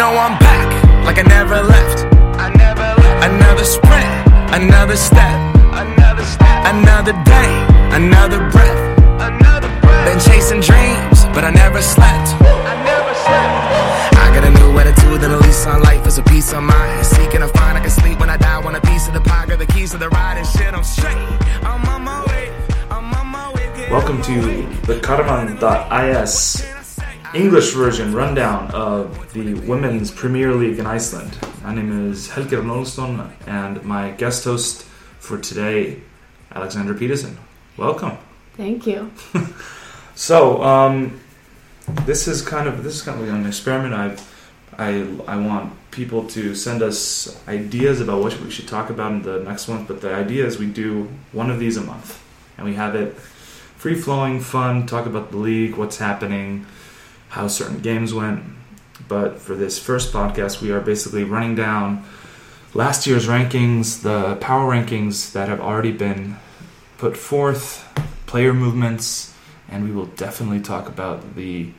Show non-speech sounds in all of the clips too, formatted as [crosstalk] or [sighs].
know I'm back, like I never left. I never left. Another sprint, another step, Another step. another day, another breath. Another breath. Been chasing dreams, but I never slept. I never slept. I got a new attitude and a lease on life is a peace of mind. Seeking to find I can sleep when I die. Want a piece of the pie, got the keys to the ride and shit. I'm straight. I'm on my way. I'm on my way. Welcome to the Karfan.is English version rundown of the Women's Premier League in Iceland. My name is Helge Ronaldsson and my guest host for today, Alexander Peterson. Welcome. Thank you. [laughs] So, um, this is kind of this is kind of like an experiment. I, I, I want people to send us ideas about what we should talk about in the next month. But the idea is we do one of these a month, and we have it free flowing, fun. Talk about the league, what's happening, how certain games went. But for this first podcast, we are basically running down last year's rankings, the power rankings that have already been put forth, player movements, and we will definitely talk about the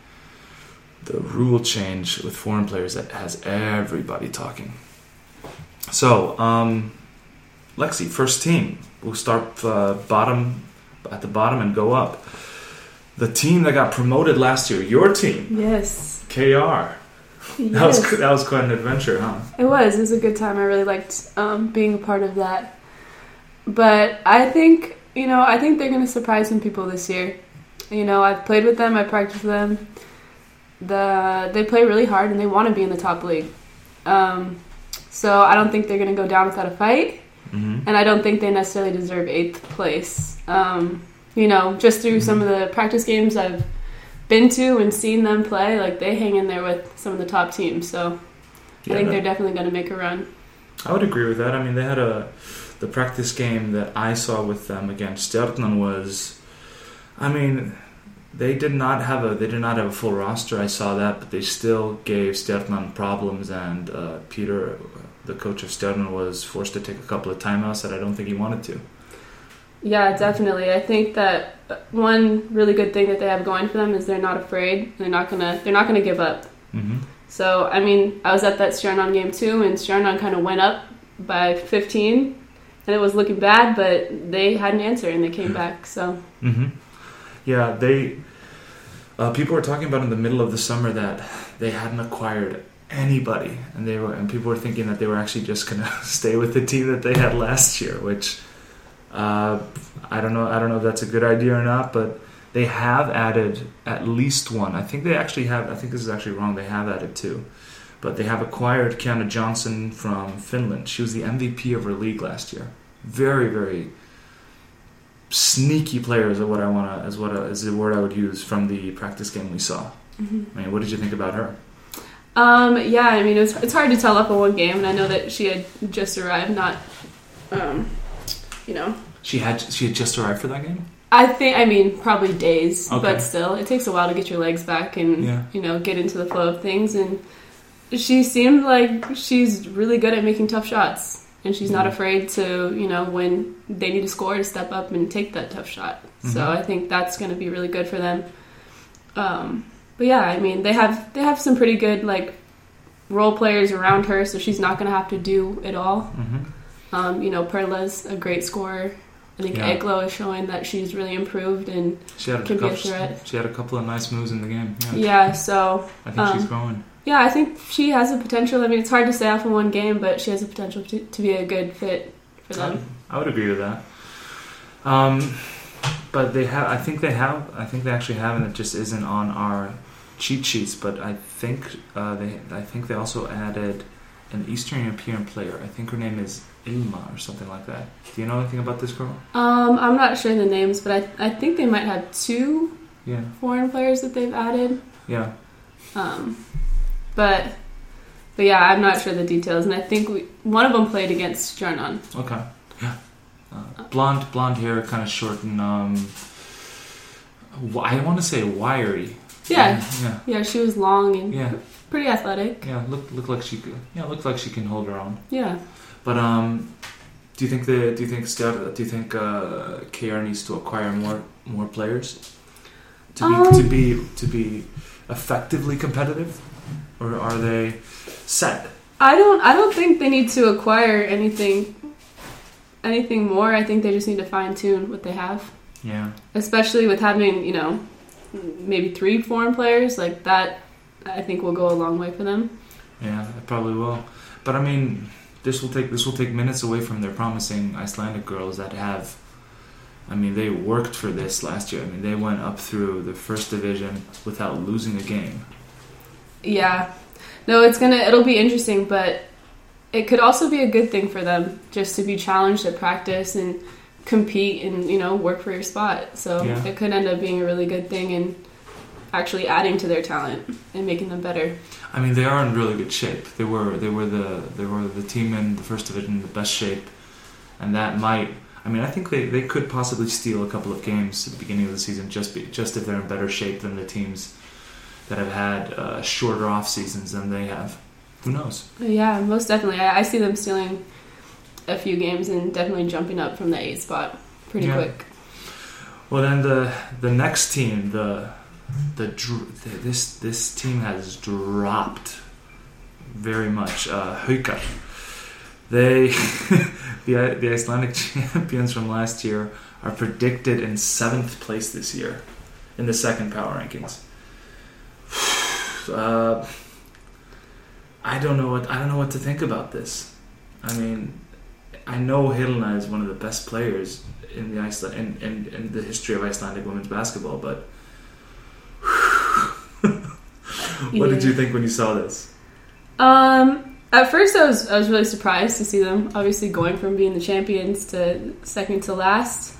the rule change with foreign players that has everybody talking. So, um, Lexi, first team. We'll start uh, bottom at the bottom and go up. The team that got promoted last year, your team, Yes. KR. Yes. That was [laughs] that was quite an adventure, huh? It was. It was a good time. I really liked um, being a part of that. But I think, you know, I think they're going to surprise some people this year. You know, I've played with them, I practiced with them. The they play really hard and they want to be in the top league. Um, so I don't think they're going to go down without a fight, Mm-hmm. and I don't think they necessarily deserve eighth place. Um, you know, just through some of the practice games I've been to and seen them play, like they hang in there with some of the top teams. So I think they're definitely going to make a run. I would agree with that. I mean, they had a the practice game that I saw with them against Stjarnan was, I mean, they did not have a they did not have a full roster. I saw that, but they still gave Stjarnan problems, and uh, Peter, the coach of Stjarnan, was forced to take a couple of timeouts that I don't think he wanted to. Yeah, definitely. I think that one really good thing that they have going for them is they're not afraid. They're not gonna they're not gonna give up. Mm-hmm. So I mean, I was at that Stjarnan game too, and Stjarnan kind of went up by 15, and it was looking bad, but they had an answer and they came back. So Mm-hmm. Yeah, they. Uh, people were talking about in the middle of the summer that they hadn't acquired anybody, and they were, and people were thinking that they were actually just gonna [laughs] stay with the team that they had last year, which uh, I don't know. I don't know if that's a good idea or not, but they have added at least one. I think they actually have. I think this is actually wrong. They have added two, but they have acquired Kiana Johnson from Finland. She was the MVP of her league last year. Very, very sneaky player is what I want to is what is the word I would use from the practice game we saw. I mean, what did you think about her? um, yeah, I mean, it was, it's hard to tell up in one game, and I know that she had just arrived, not um, you know She had she had just arrived for that game. I think I mean probably days, Okay. but still, it takes a while to get your legs back and Yeah. you know get into the flow of things. And she seemed like she's really good at making tough shots, and she's not Mhm. afraid to you know when they need to score to step up and take that tough shot. So Mhm. I think that's going to be really good for them. Um, but yeah, I mean they have they have some pretty good like role players around her, so she's not going to have to do it all. Mm-hmm. Um, you know, Perla's a great scorer. I think Yeah. Eglo is showing that she's really improved, and She had a Can be a couple. threat. She had a couple of nice moves in the game. Yeah, yeah. So I think she's um, growing. yeah, I think she has the potential. I mean, it's hard to say off in one game, but she has the potential to, to be a good fit for them. I would agree with that. Um, but they have. I think they have. I think they actually have, and it just isn't on our cheat sheets. But I think uh, they. I think they also added an Eastern European player. I think her name is Ilma or something like that. Do you know anything about this girl? Um, I'm not sure the names, but I I think they might have two Yeah. foreign players that they've added. Yeah. Um, but but yeah, I'm not sure the details, and I think we, one of them played against Stjarnan. Okay. Yeah. Uh, blonde, blonde hair, kind of short and um. I want to say wiry. Yeah, Yeah. yeah, she was long and Yeah. pretty athletic. Yeah. Look, look like she could. Yeah. Look like she can hold her own. Yeah. But um, do you think the do you think do you think uh, KR needs to acquire more more players to be to Um, be to be effectively competitive? or are they set? I don't. I don't think they need to acquire anything, anything more. I think they just need to fine tune what they have, Yeah. especially with having you know, maybe three foreign players like that. I think will go a long way for them. Yeah, it probably will. But I mean, this will take this will take minutes away from their promising Icelandic girls that have. I mean, they worked for this last year. I mean, they went up through the first division without losing a game. Yeah. No, it's gonna it'll be interesting, but it could also be a good thing for them just to be challenged at practice and compete and, you know, work for your spot. So Yeah. it could end up being a really good thing and actually adding to their talent and making them better. I mean, they are in really good shape. They were they were the they were the team in the first division in the best shape, and that might. I mean, I think they, they could possibly steal a couple of games at the beginning of the season just be, just if they're in better shape than the teams that have had uh, shorter off seasons than they have. Who knows? Yeah, most definitely. I, I see them stealing a few games and definitely jumping up from the eight spot pretty Yeah. quick. Well, then the the next team, the the, this this team has dropped very much. Uh. They [laughs] the the Icelandic [laughs] champions from last year are predicted in seventh place this year in the second power rankings. [sighs] Uh, I don't know what I don't know what to think about this. I mean, I know Helena is one of the best players in the Iceland in, in, in the history of Icelandic women's basketball, but [laughs] what did you think when you saw this? Um, at first, I was I was really surprised to see them obviously going from being the champions to second to last.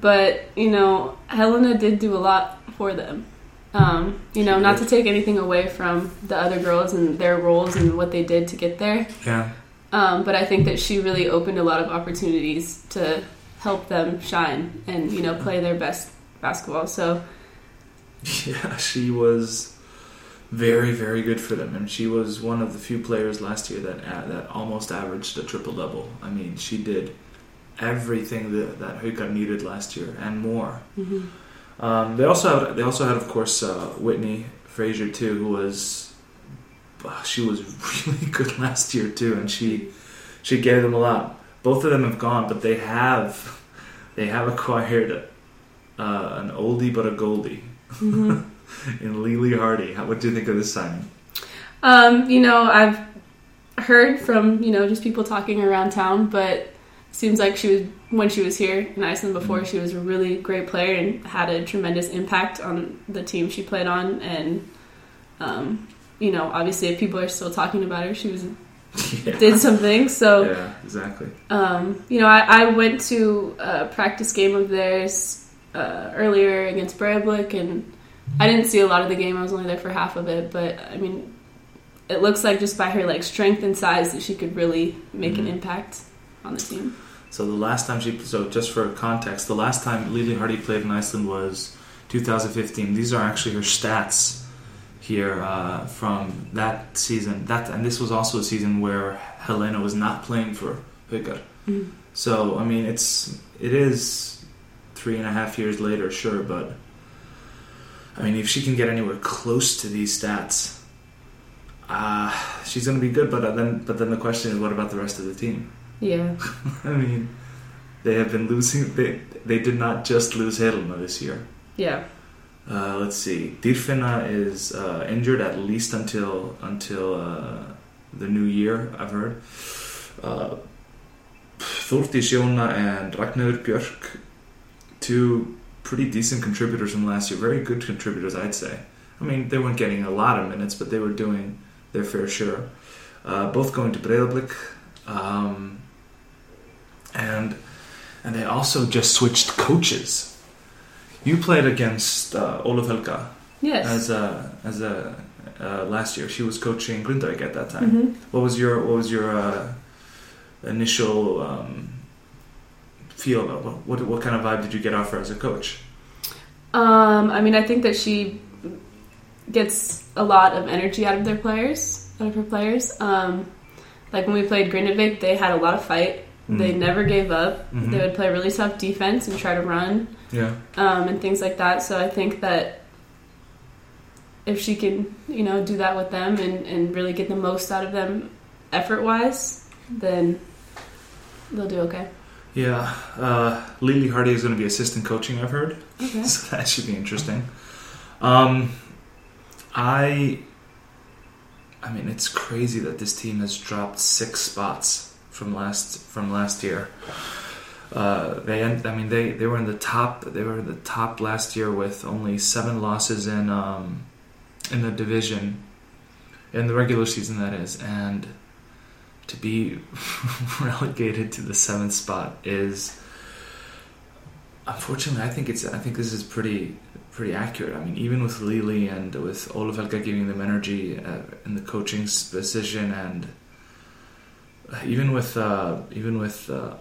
But you know, Helena did do a lot for them. Um, you know, not to take anything away from the other girls and their roles and what they did to get there. Yeah, Um, but I think that she really opened a lot of opportunities to help them shine and you know play their best basketball. So [laughs] yeah, she was very very good for them, and she was one of the few players last year that uh, that almost averaged a triple double. I mean, she did everything that that Haukar needed last year and more. Um, they also had, they also had of course uh, Whitney Frazier too, who was uh, she was [laughs] really good last year too, and she she gave them a lot. Both of them have gone, but they have they have acquired uh, an oldie but a goldie [laughs] in Lily Hardy. How, what do you think of this signing? Um, you know, I've heard from you know just people talking around town, but seems like she was when she was here in Iceland before. She was a really great player and had a tremendous impact on the team she played on. And um, you know, obviously, if people are still talking about her, she was [laughs] yeah. did something. So yeah, exactly. um, you know, I, I went to a practice game of theirs uh, earlier against Breivik, and I didn't see a lot of the game. I was only there for half of it, but I mean, it looks like just by her like strength and size that she could really make an Mhm. impact on the team. So the last time she, so just for context, the last time Lily Hardy played in Iceland was 2015. These are actually her stats here uh, from that season. That and this was also a season where Helena was not playing for Haukar. So I mean, it's it is three and a half years later, sure, but I mean, if she can get anywhere close to these stats, uh, she's going to be good. But then, but then the question is, what about the rest of the team? Yeah, [laughs] I mean, they have been losing. They they did not just lose Helena this year. yeah, Uh, let's see. Dirfina is uh, injured at least until until uh, the new year. I've heard. Uh, Jóna and Ragnar Björk, two pretty decent contributors from last year. Very good contributors, I'd say. I mean, they weren't getting a lot of minutes, but they were doing their fair share. Uh, both going to Breiðablik, um, and and they also just switched coaches. You played against uh, Olof Helga yes. as a as a uh, last year. She was coaching Grindavik at that time. Mhm. What was your what was your uh, initial um, feel about what, what what kind of vibe did you get off her as a coach? Um, I mean, I think that she gets a lot of energy out of their players, out of her players. Um, like when we played Grindavik, they had a lot of fight. They Mm. never gave up. Mhm. They would play really tough defense and try to run Yeah, um, and things like that. So I think that if she can, you know, do that with them and, and really get the most out of them effort wise, then they'll do okay. Yeah, uh, Lily Hardy is going to be assistant coaching. I've heard, Okay. [laughs] so that should be interesting. Um, I, I mean, it's crazy that this team has dropped six spots from last from last year. Uh, they, end, I mean, they, they were in the top. They were in the top last year with only seven losses in um, in the division, in the regular season. That is, and to be [laughs] relegated to the seventh spot is unfortunately I think it's I think this is pretty pretty accurate. I mean even with Lili and with Olof Helga giving them energy uh, in the coaching position and uh, even with uh, even with uh,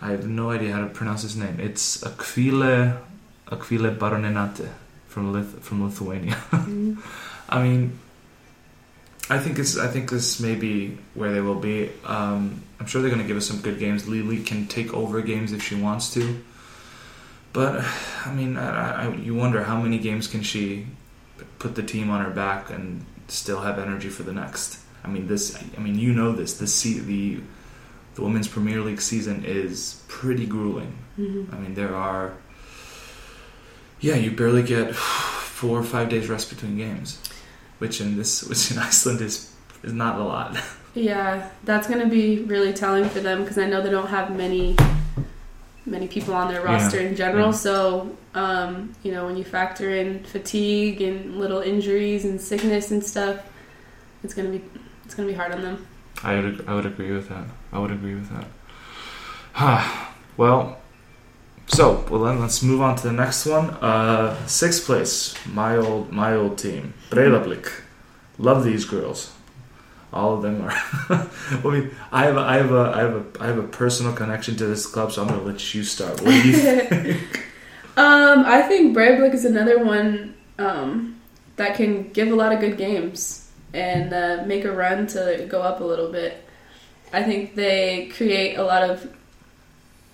I have no idea how to pronounce his name. It's Akvile Akvile Baroninate from Lith- from Lithuania. [laughs] Mhm. I mean, I think it's. I think this may be where they will be. Um, I'm sure they're going to give us some good games. Lily can take over games if she wants to, but I mean, I, I, you wonder how many games can she put the team on her back and still have energy for the next. I mean, this. I mean, you know this. The se- the the women's Premier League season is pretty grueling. Mhm. I mean, there are. Yeah, you barely get four or five days rest between games, which in this, [laughs] which in Iceland is is not a lot. Yeah, that's going to be really telling for them because I know they don't have many many people on their Yeah, roster in general. yeah. So, um, you know, when you factor in fatigue and little injuries and sickness and stuff, it's going to be it's going to be hard on them. I would I would agree with that. I would agree with that. [sighs] well, so well then let's move on to the next one. Uh, sixth place, my old my old team, Breiðablik. Love these girls. All of them are. [laughs] I mean, I have a, I have a I have a I have a personal connection to this club, so I'm gonna let you start. What do you think? [laughs] Um, I think Breiðablik is another one um, that can give a lot of good games and uh, make a run to go up a little bit. I think they create a lot of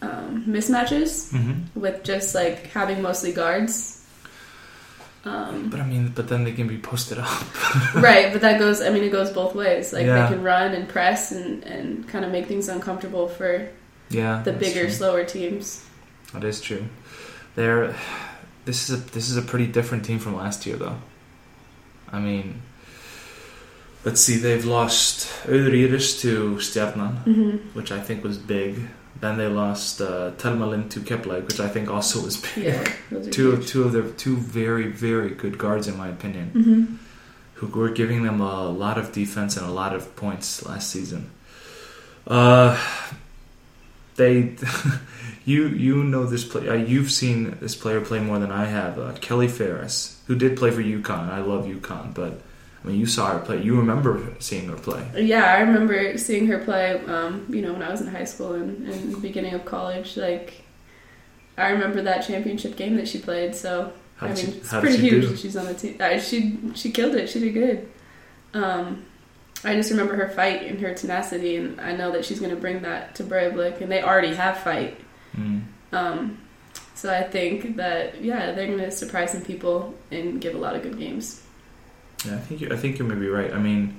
um, mismatches mm-hmm. with just like having mostly guards. Um, But I mean, but then they can be posted up. [laughs] right, but that goes. I mean, it goes both ways. Like Yeah. they can run and press and and kind of make things uncomfortable for Yeah, the bigger, true. slower teams. That is true. They're this is a this is a pretty different team from last year, though. I mean, let's see, they've lost Öðriris to Stjarnan, hmm which I think was big. Then they lost uh, to Kepler, which I think also was big. Yeah, Two huge. two of their two very very good guards, in my opinion, Mhm. who were giving them a lot of defense and a lot of points last season. Uh, they, [laughs] you you know this play. Uh, you've seen this player play more than I have. Uh, Kelly Faris, who did play for UConn. I love UConn, but I mean, you saw her play. You remember seeing her play. Yeah, I remember seeing her play. Um, you know, when I was in high school and, and the beginning of college. Like, I remember that championship game that she played. So How I mean, she, it's pretty she huge. do? She's on the team. She she killed it. She did good. Um, I just remember her fight and her tenacity, and I know that she's going to bring that to Breiðablik, and they already have fight. Mm. Um, so I think that yeah, they're going to surprise some people and give a lot of good games. Yeah, I think you, I think you may be right. I mean,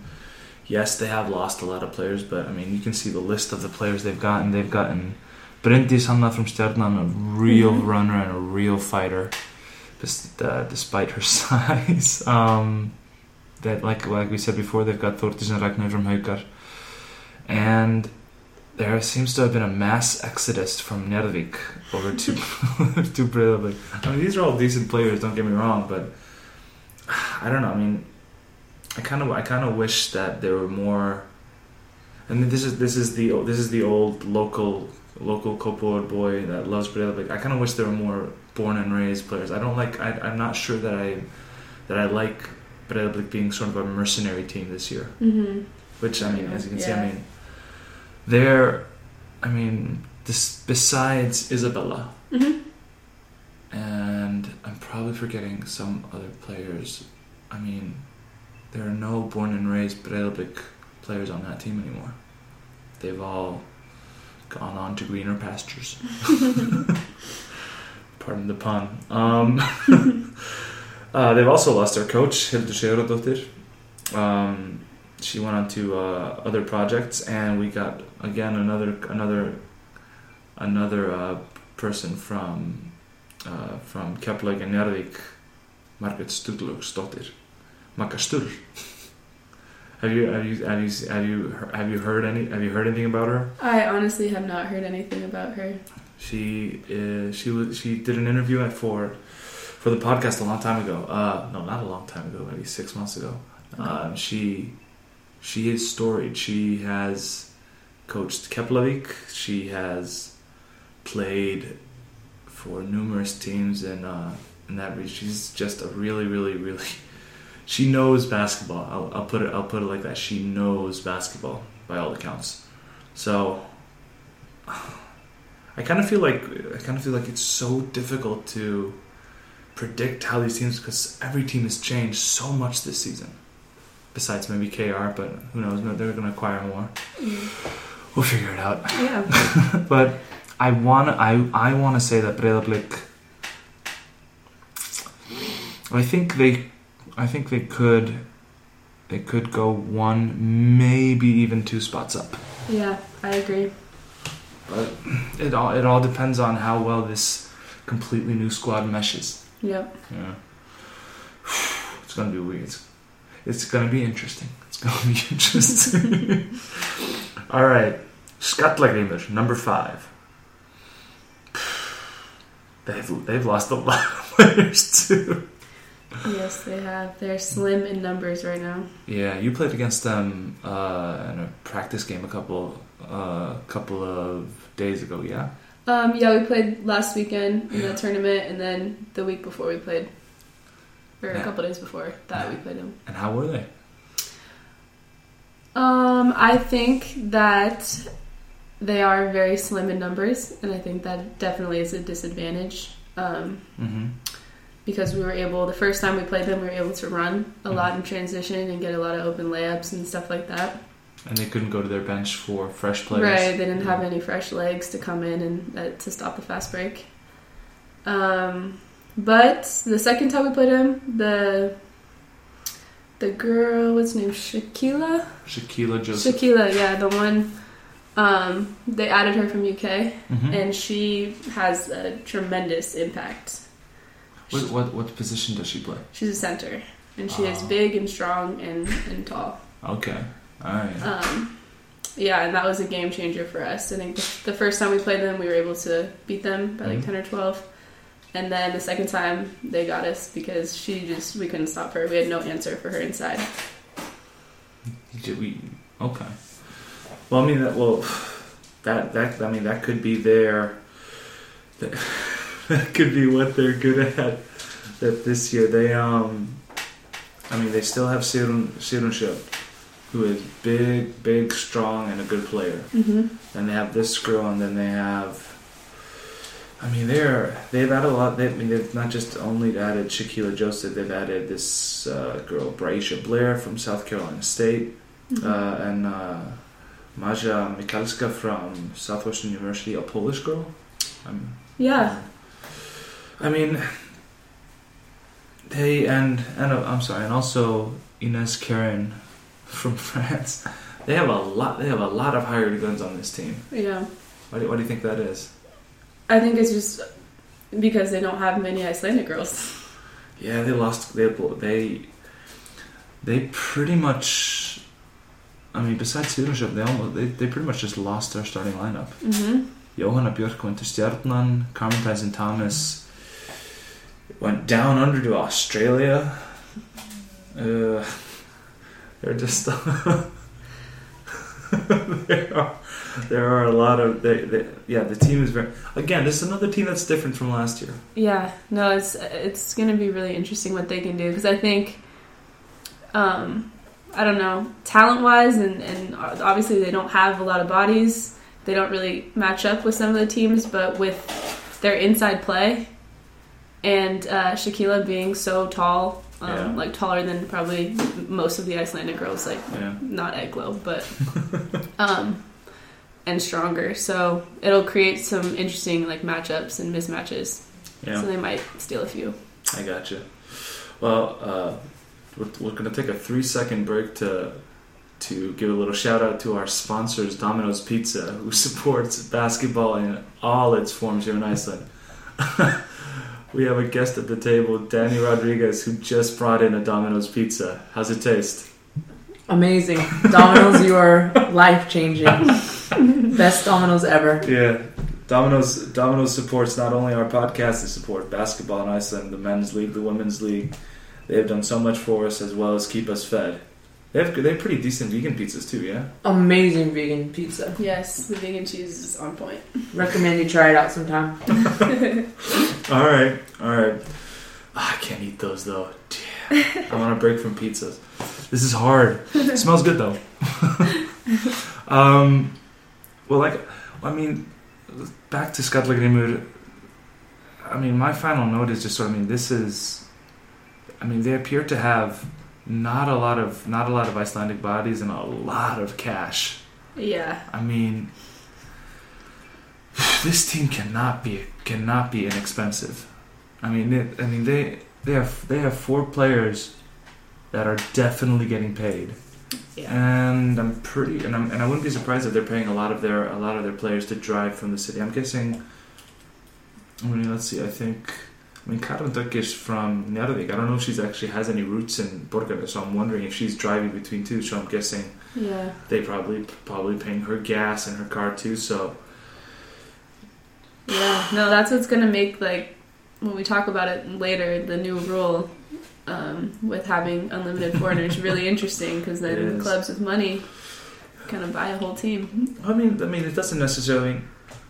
yes, they have lost a lot of players, but I mean, you can see the list of the players they've gotten. They've gotten Bryndis Hanna from Stjarnan, a real Mhm. runner and a real fighter, just, uh, despite her [laughs] size. Um, that, like like we said before, they've got Thortis and Ragnar from Haukar, and there seems to have been a mass exodus from Njarðvík over to [laughs] [laughs] to Breiðablik. I mean, these are all decent players. Don't get me wrong, but [sighs] I don't know. I mean, I kind of I kind of wish that there were more. And this is this is the this is the old local local Kopor boy that loves Breiðablik. I kind of wish there were more born and raised players. I don't like. I, I'm not sure that I that I like Breiðablik being sort of a mercenary team this year. Mm-hmm. Which I mean, as you can see, I mean, they're. I mean, this besides Isabella, Mm-hmm. and I'm probably forgetting some other players. I mean, there are no born and raised Breiðablik players on that team anymore. They've all gone on to greener pastures. [laughs] Pardon the pun. Um, [laughs] Uh, they've also lost their coach, Hildur Sigurðardóttir. Um, she went on to uh, other projects, and we got again another another another uh, person from uh, from and Njarðvík, Margaret Magga Sturl. Have you have you have you have you have you heard any have you heard anything about her? I honestly have not heard anything about her. She is, she was she did an interview at for for the podcast a long time ago. Uh, no, not a long time ago, maybe six months ago. Um, she she is storied. She has coached Keflavik. She has played for numerous teams in uh, in that region. She's just a really, really, really. She knows basketball. I'll, I'll put it. I'll put it like that. She knows basketball by all accounts. So [sighs] I kind of feel like I kind of feel like it's so difficult to predict how these teams because every team has changed so much this season. Besides maybe KR, but who knows? They're going to acquire more. Mm-hmm. We'll figure it out. Yeah. [laughs] But I want to I I want to say that Breiðablik. I think they, I think they could, they could go one, maybe even two spots up. yeah, I agree. But it all it all depends on how well this completely new squad meshes. Yep. Yeah. [sighs] It's gonna be weird. It's, it's gonna be interesting. It's gonna be [laughs] interesting. [laughs] all right, Skallagrímur, number five. [sighs] They've they've lost a lot of [laughs] players too. Yes, they have. They're slim in numbers right now. Yeah, you played against them uh, in a practice game a couple uh, couple of days ago. Yeah. Um, yeah, we played last weekend in the tournament, and then the week before we played, or a Yeah. couple days before that we played them. And how were they? Um, I think that they are very slim in numbers, and I think that definitely is a disadvantage. Um, Mm-hmm. Because we were able, the first time we played them, we were able to run a lot in transition and get a lot of open layups and stuff like that. And they couldn't go to their bench for fresh players. Right, they didn't have any fresh legs to come in and uh, to stop the fast break. Um, but the second time we played them the the girl, what's her name, Shaquila, Shaquila Joseph. Shaquila, yeah, the one. Um, they added her from UK, Mhm. and she has a tremendous impact. What, what what position does she play? She's a center, and she is Oh. big and strong and, and tall. Okay, all right. Um, yeah, and that was a game changer for us. I think the, the first time we played them, we were able to beat them by like Mhm. ten or twelve, and then the second time they got us because she just we couldn't stop her. We had no answer for her inside. Did we? Okay. Well, I mean that. Well, [sighs] that that I mean that could be their. That could be what they're good at. That this year they um. I mean they still have Sirun Sirunship, who is big, big, strong, and a good player. Mm-hmm. And they have this girl, and then they have. I mean, they're they've added a lot. They, I mean, they've not just only added Shaquila Joseph. They've added this uh, girl, Braisha Blair from South Carolina State, uh, and uh, Maja Mikalska from Southwestern University, a Polish girl. Um, Yeah, I mean, they and and uh, I'm sorry, and also Ines Karen from [laughs] France. They have a lot. They have a lot of hired guns on this team. yeah. Why do, why do you think that is? I think it's just because they don't have many Icelandic girls. Yeah, they lost. They they they pretty much. I mean, besides Stjórnship, they almost they, they pretty much just lost their starting lineup. Mm-hmm. Johanna Björk went to Stjarnan. Carmen Tyson Thomas went down under to Australia. Uh, they're just [laughs] there are there are a lot of they, they, yeah the team is very again this is another team that's different from last year. Yeah, no, it's it's gonna be really interesting what they can do because I think, um, I don't know, talent wise, and and obviously they don't have a lot of bodies. They don't really match up with some of the teams, but with their inside play and uh, Shaquila being so tall, um, Yeah. like taller than probably most of the Icelandic girls, like Yeah. not Eglo, but [laughs] um, and stronger. So it'll create some interesting like matchups and mismatches. Yeah. So they might steal a few. I gotcha. Well, uh, we're, we're going to take a three second break to to give a little shout out to our sponsors, Domino's Pizza, who [laughs] supports basketball in all its forms here in Iceland. [laughs] we have a guest at the table, Danny Rodriguez, who just brought in a Domino's Pizza. How's it taste? Amazing. Domino's, you are life changing. Best Domino's ever. Yeah. Domino's Domino's supports not only our podcast, they support basketball in Iceland, the men's league, the women's league. They have done so much for us as well as keep us fed. They have they have pretty decent vegan pizzas too, yeah. Amazing vegan pizza. Yes, the vegan cheese is on point. Recommend you try it out sometime. [laughs] [laughs] All right, all right. Ah, I can't eat those though. Damn. I want a break from pizzas. This is hard. It smells good though. [laughs] um, well, like I mean, back to Skallagrimur. I mean, my final note is just sort of. I mean, this is. I mean, they appear to have not a lot of not a lot of Icelandic bodies and a lot of cash. Yeah. I mean, this team cannot be cannot be inexpensive. I mean, it, I mean they they have they have four players that are definitely getting paid, Yeah. and I'm pretty and, I'm, and I wouldn't be surprised if they're paying a lot of their a lot of their players to drive from the city. I'm guessing. I mean, let's see. I think. I mean, Karen Dögg is from Njarðvík. I don't know if she's actually has any roots in Borgarnes, so I'm wondering if she's driving between two. So I'm guessing Yeah. they probably probably paying her gas and her car too. So Yeah. No, that's what's gonna make like when we talk about it later, the new rule um, with having unlimited foreigners [laughs] really interesting because then clubs with money kind of buy a whole team. I mean, I mean, it doesn't necessarily.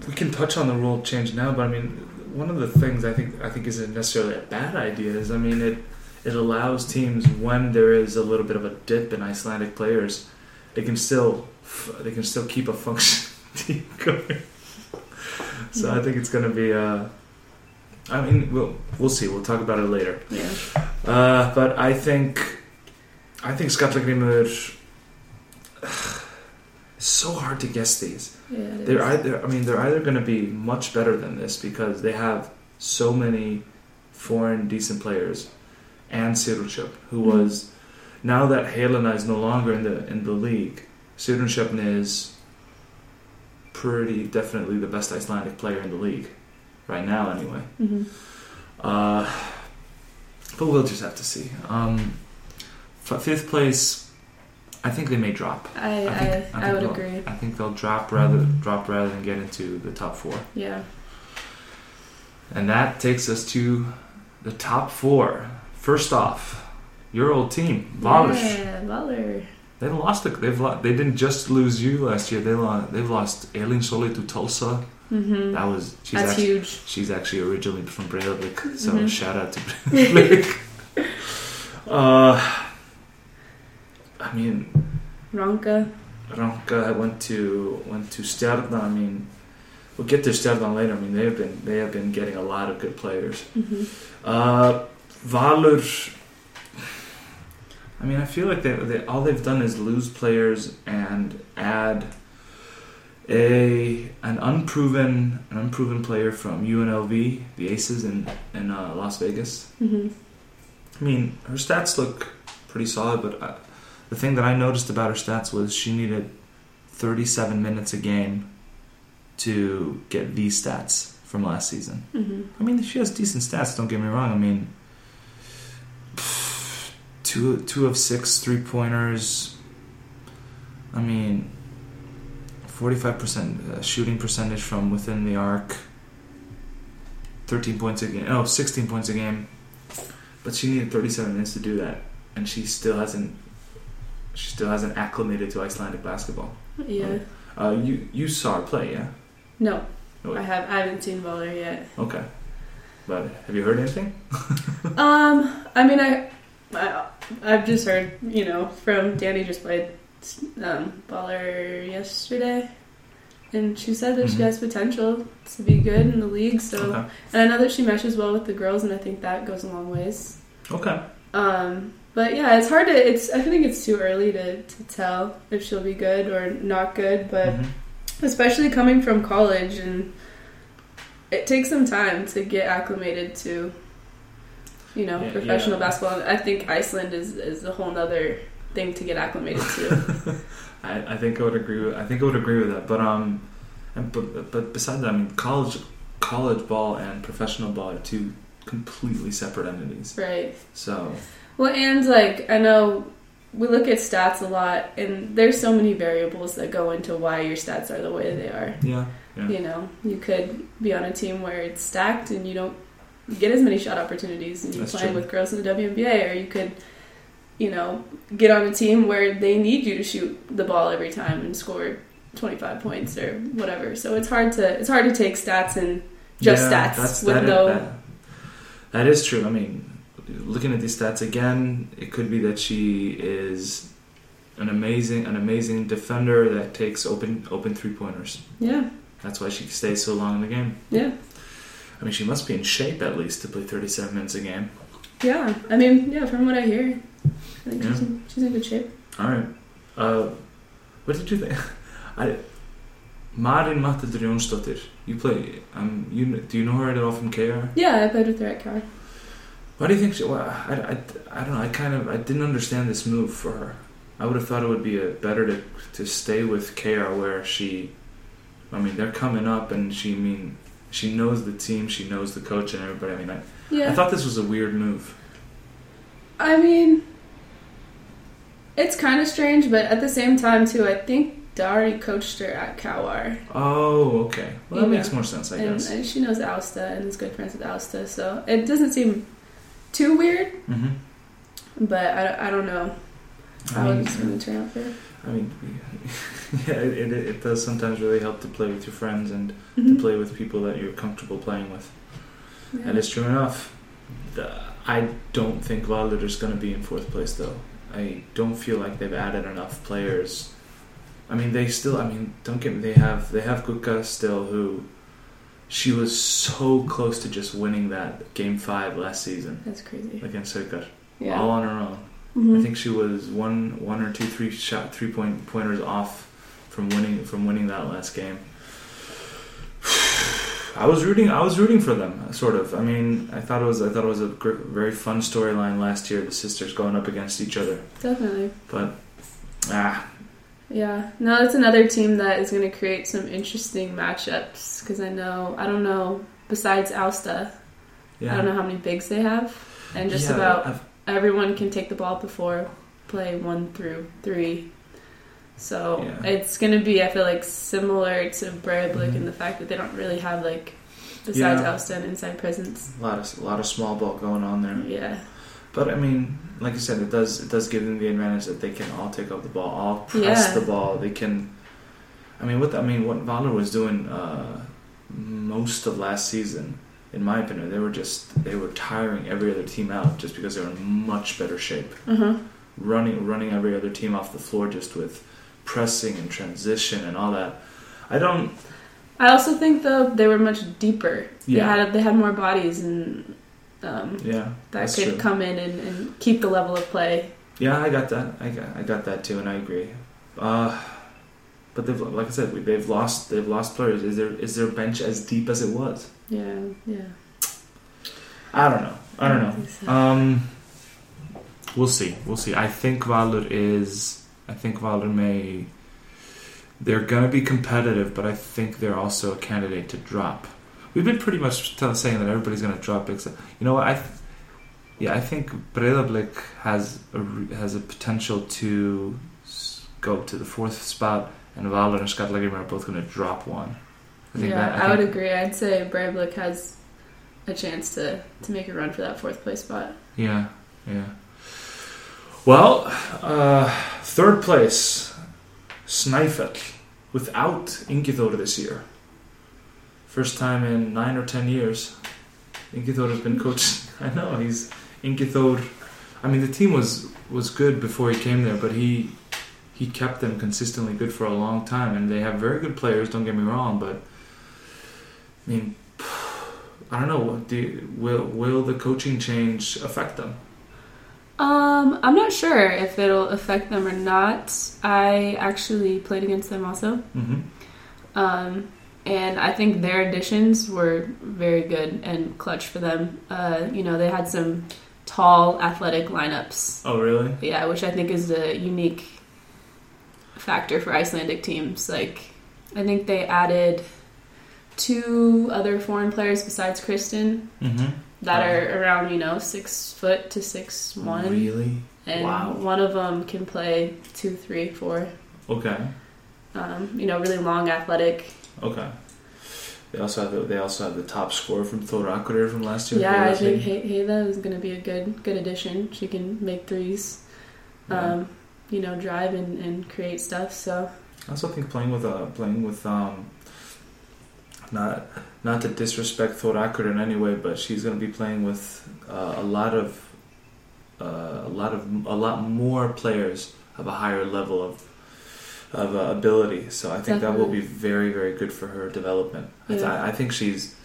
We can touch on the rule change now, but I mean, one of the things I think I think isn't necessarily a bad idea is I mean it it allows teams when there is a little bit of a dip in Icelandic players, they can still they can still keep a function [laughs] team going. So I think it's going to be. Uh, I mean, we'll we'll see. We'll talk about it later. Yeah. Uh, but I think I think Skallagrimur. It's so hard to guess these. Yeah. They're is. either I mean they're either going to be much better than this because they have so many foreign decent players, and Siruchuk, who Mhm. was now that Helena is no longer in the in the league, Siruchuk is pretty definitely the best Icelandic player in the league right now anyway. Mhm. Uh, but we'll just have to see. Um, f- fifth place, I think they may drop. I I I, think- I I, think would they'll- agree. I think they'll drop rather drop rather than get into the top four. Yeah. And that takes us to the top four. First off, your old team, Valur. Yeah, Valur. They've lost. They've lo- they didn't just lose you last year. They lost. They've lost Elin Sóley to Tulsa. Mm-hmm. That was she's That's actually, huge. She's actually originally from Breivik, so Mhm. shout out to [laughs] Breivik. [laughs] uh, I mean, Ronka. Ranka went to went to Stjarnan. I mean, we'll get to Stjarnan later. I mean, they have been they have been getting a lot of good players. hmm Uh, Valur. I mean, I feel like they, they all they've done is lose players and add a an unproven an unproven player from UNLV, the Aces in in uh, Las Vegas. hmm I mean, her stats look pretty solid, but the thing that I noticed about her stats was she needed 37 minutes a game to get these stats from last season. hmm I mean, she has decent stats. Don't get me wrong. I mean, two two of six three pointers. I mean, forty five percent shooting percentage from within the arc. Thirteen points a game. Oh, 16 points a game. But she needed thirty seven minutes to do that, and she still hasn't. She still hasn't acclimated to Icelandic basketball. Yeah. Uh, you you saw her play, yeah? No, No, I have. I haven't seen Valur yet. Okay. But have you heard anything? [laughs] Um, I mean, I, I, I've just heard, you know, from Danny just played um, Baller yesterday, and she said that she Mhm. has potential to be good in the league. So, Okay. and I know that she meshes well with the girls, and I think that goes a long ways. Okay. Um, but yeah, it's hard to. It's. I think it's too early to to tell if she'll be good or not good, but Mhm. especially coming from college and. It takes some time to get acclimated to you know, Yeah, professional yeah. basketball. I think Iceland is is a whole other thing to get acclimated to. [laughs] I, I think I would agree with I think I would agree with that. But um, and, but but besides that, I mean, college college ball and professional ball are two completely separate entities. right. So Well, and like I know we look at stats a lot, and there's so many variables that go into why your stats are the way they are. yeah, yeah, You know, you could be on a team where it's stacked and you don't get as many shot opportunities and you're That's playing true. with girls in the WNBA, or you could, you know, get on a team where they need you to shoot the ball every time and score 25 points or whatever. So it's hard to it's hard to take stats and just Yeah, stats with that is- no. that- that is true. I mean, looking at these stats again, it could be that she is an amazing an amazing defender that takes open open three pointers. Yeah, That's why she stays so long in the game. yeah, I mean, she must be in shape at least to play 37 minutes a game. yeah. I mean, yeah. From what I hear, I think Yeah. she's, in, she's in good shape. All right. Uh, what did you think? [laughs] I, Marin Mattildur Jónsdóttir. You play. Um, you do you know her at all from KR? Yeah, I played with her at Cal. Why do you think she? Well, I, I, I don't know. I kind of I didn't understand this move for her. I would have thought it would be a, better to to stay with KR where she. I mean, they're coming up, and she I mean she knows the team, she knows the coach, and everybody. I mean, I, Yeah, I thought this was a weird move. I mean, it's kind of strange, but at the same time, too, I think Dari coached her at Kawar, Oh, okay. Well, that Yeah. makes more sense, I and, guess. and she knows Alsta and is good friends with Alsta, so it doesn't seem too weird. hmm But I, I don't know how I mean, it's going to turn out for her. I mean, [laughs] yeah, it, it, it does sometimes really help to play with your friends and to Mhm. play with people that you're comfortable playing with. Yeah. And it's true enough. The, I don't think Valur's going to be in fourth place, though. I don't feel like they've added enough players. I mean, they still. I mean, don't get me. They have they have Guka still, who she was so close to just winning that game five last season That's crazy. against Haukar, Yeah. all on her own. Mhm. I think she was one one or two three shot three point pointers off from winning from winning that last game. [sighs] I was rooting. I was rooting for them, sort of. I mean, I thought it was. I thought it was a gr- very fun storyline last year. The sisters going up against each other, Definitely. but ah, Yeah. No, it's another team that is going to create some interesting matchups because I know, I don't know, besides Alsta, yeah. I don't know how many bigs they have. And just Yeah, about I've- everyone can take the ball before play one through three. So Yeah. it's going to be, I feel like, similar to Breidablik Mhm. in the fact that they don't really have, like, besides Yeah. Alsta, an inside presence. a lot of a lot of small ball going on there. Yeah. But I mean, like you said, it does it does give them the advantage that they can all take up the ball, all press Yeah. the ball. They can. I mean, what I mean, what Valur was doing uh, most of last season, in my opinion, they were just they were tiring every other team out just because they were in much better shape, huh. running running every other team off the floor just with pressing and transition and all that. I don't. I also think, though, they were much deeper. Yeah. They, had, they had more bodies and. Um, Yeah, that could true. come in and, and keep the level of play. Yeah, I got that. I got, I got that too, and I agree. Uh, but they've, like I said, we- they've lost. They've lost players. Is their is their bench as deep as it was? Yeah, yeah. I don't know. I don't know. so. Um, we'll see. We'll see. I think Valur is. I think Valur may. They're gonna be competitive, but I think they're also a candidate to drop. We've been pretty much tell, saying that everybody's gonna drop. Except, you know what? I. th- Yeah, I think Breiðablik has a has a potential to go to the fourth spot, and Valur and Skallagrim are both going to drop one. I think yeah, that- I, would agree. I'd say Breivik has a chance to, to make a run for that fourth place spot. Yeah, yeah. Well, uh, third place, Snæfell, without Ingithor this year. First time in nine or ten years. Ingithor has been coached. [laughs] I know he's Ingithor. I mean, the team was was good before he came there, but he he kept them consistently good for a long time, and they have very good players. Don't get me wrong, but I mean, [sighs] I don't know. Do you, will will the coaching change affect them? Um, I'm not sure if it'll affect them or not. I actually played against them also. Mm-hmm. Um, and I think their additions were very good and clutch for them. Uh, you know, they had some tall, athletic lineups. Oh, really? Yeah, which I think is a unique factor for Icelandic teams. Like, I think they added two other foreign players besides Kristen Mm-hmm. that are around, you know, six foot to six one, Really? and Wow. one of them can play two, three, four. Okay. Um, you know, really long, athletic. Okay. They also have the, they also have the top scorer from Thor Akureyri from last year. Yeah, I think Heiða is going to be a good good addition. She can make threes, Yeah. um, you know, drive and, and create stuff. So I also think playing with uh, playing with um, not not to disrespect Thor Akureyri in any way, but she's going to be playing with uh, a lot of uh, a lot of a lot more players of a higher level of of uh, ability. So I think that will be very very good for her development. I, th- I think she's.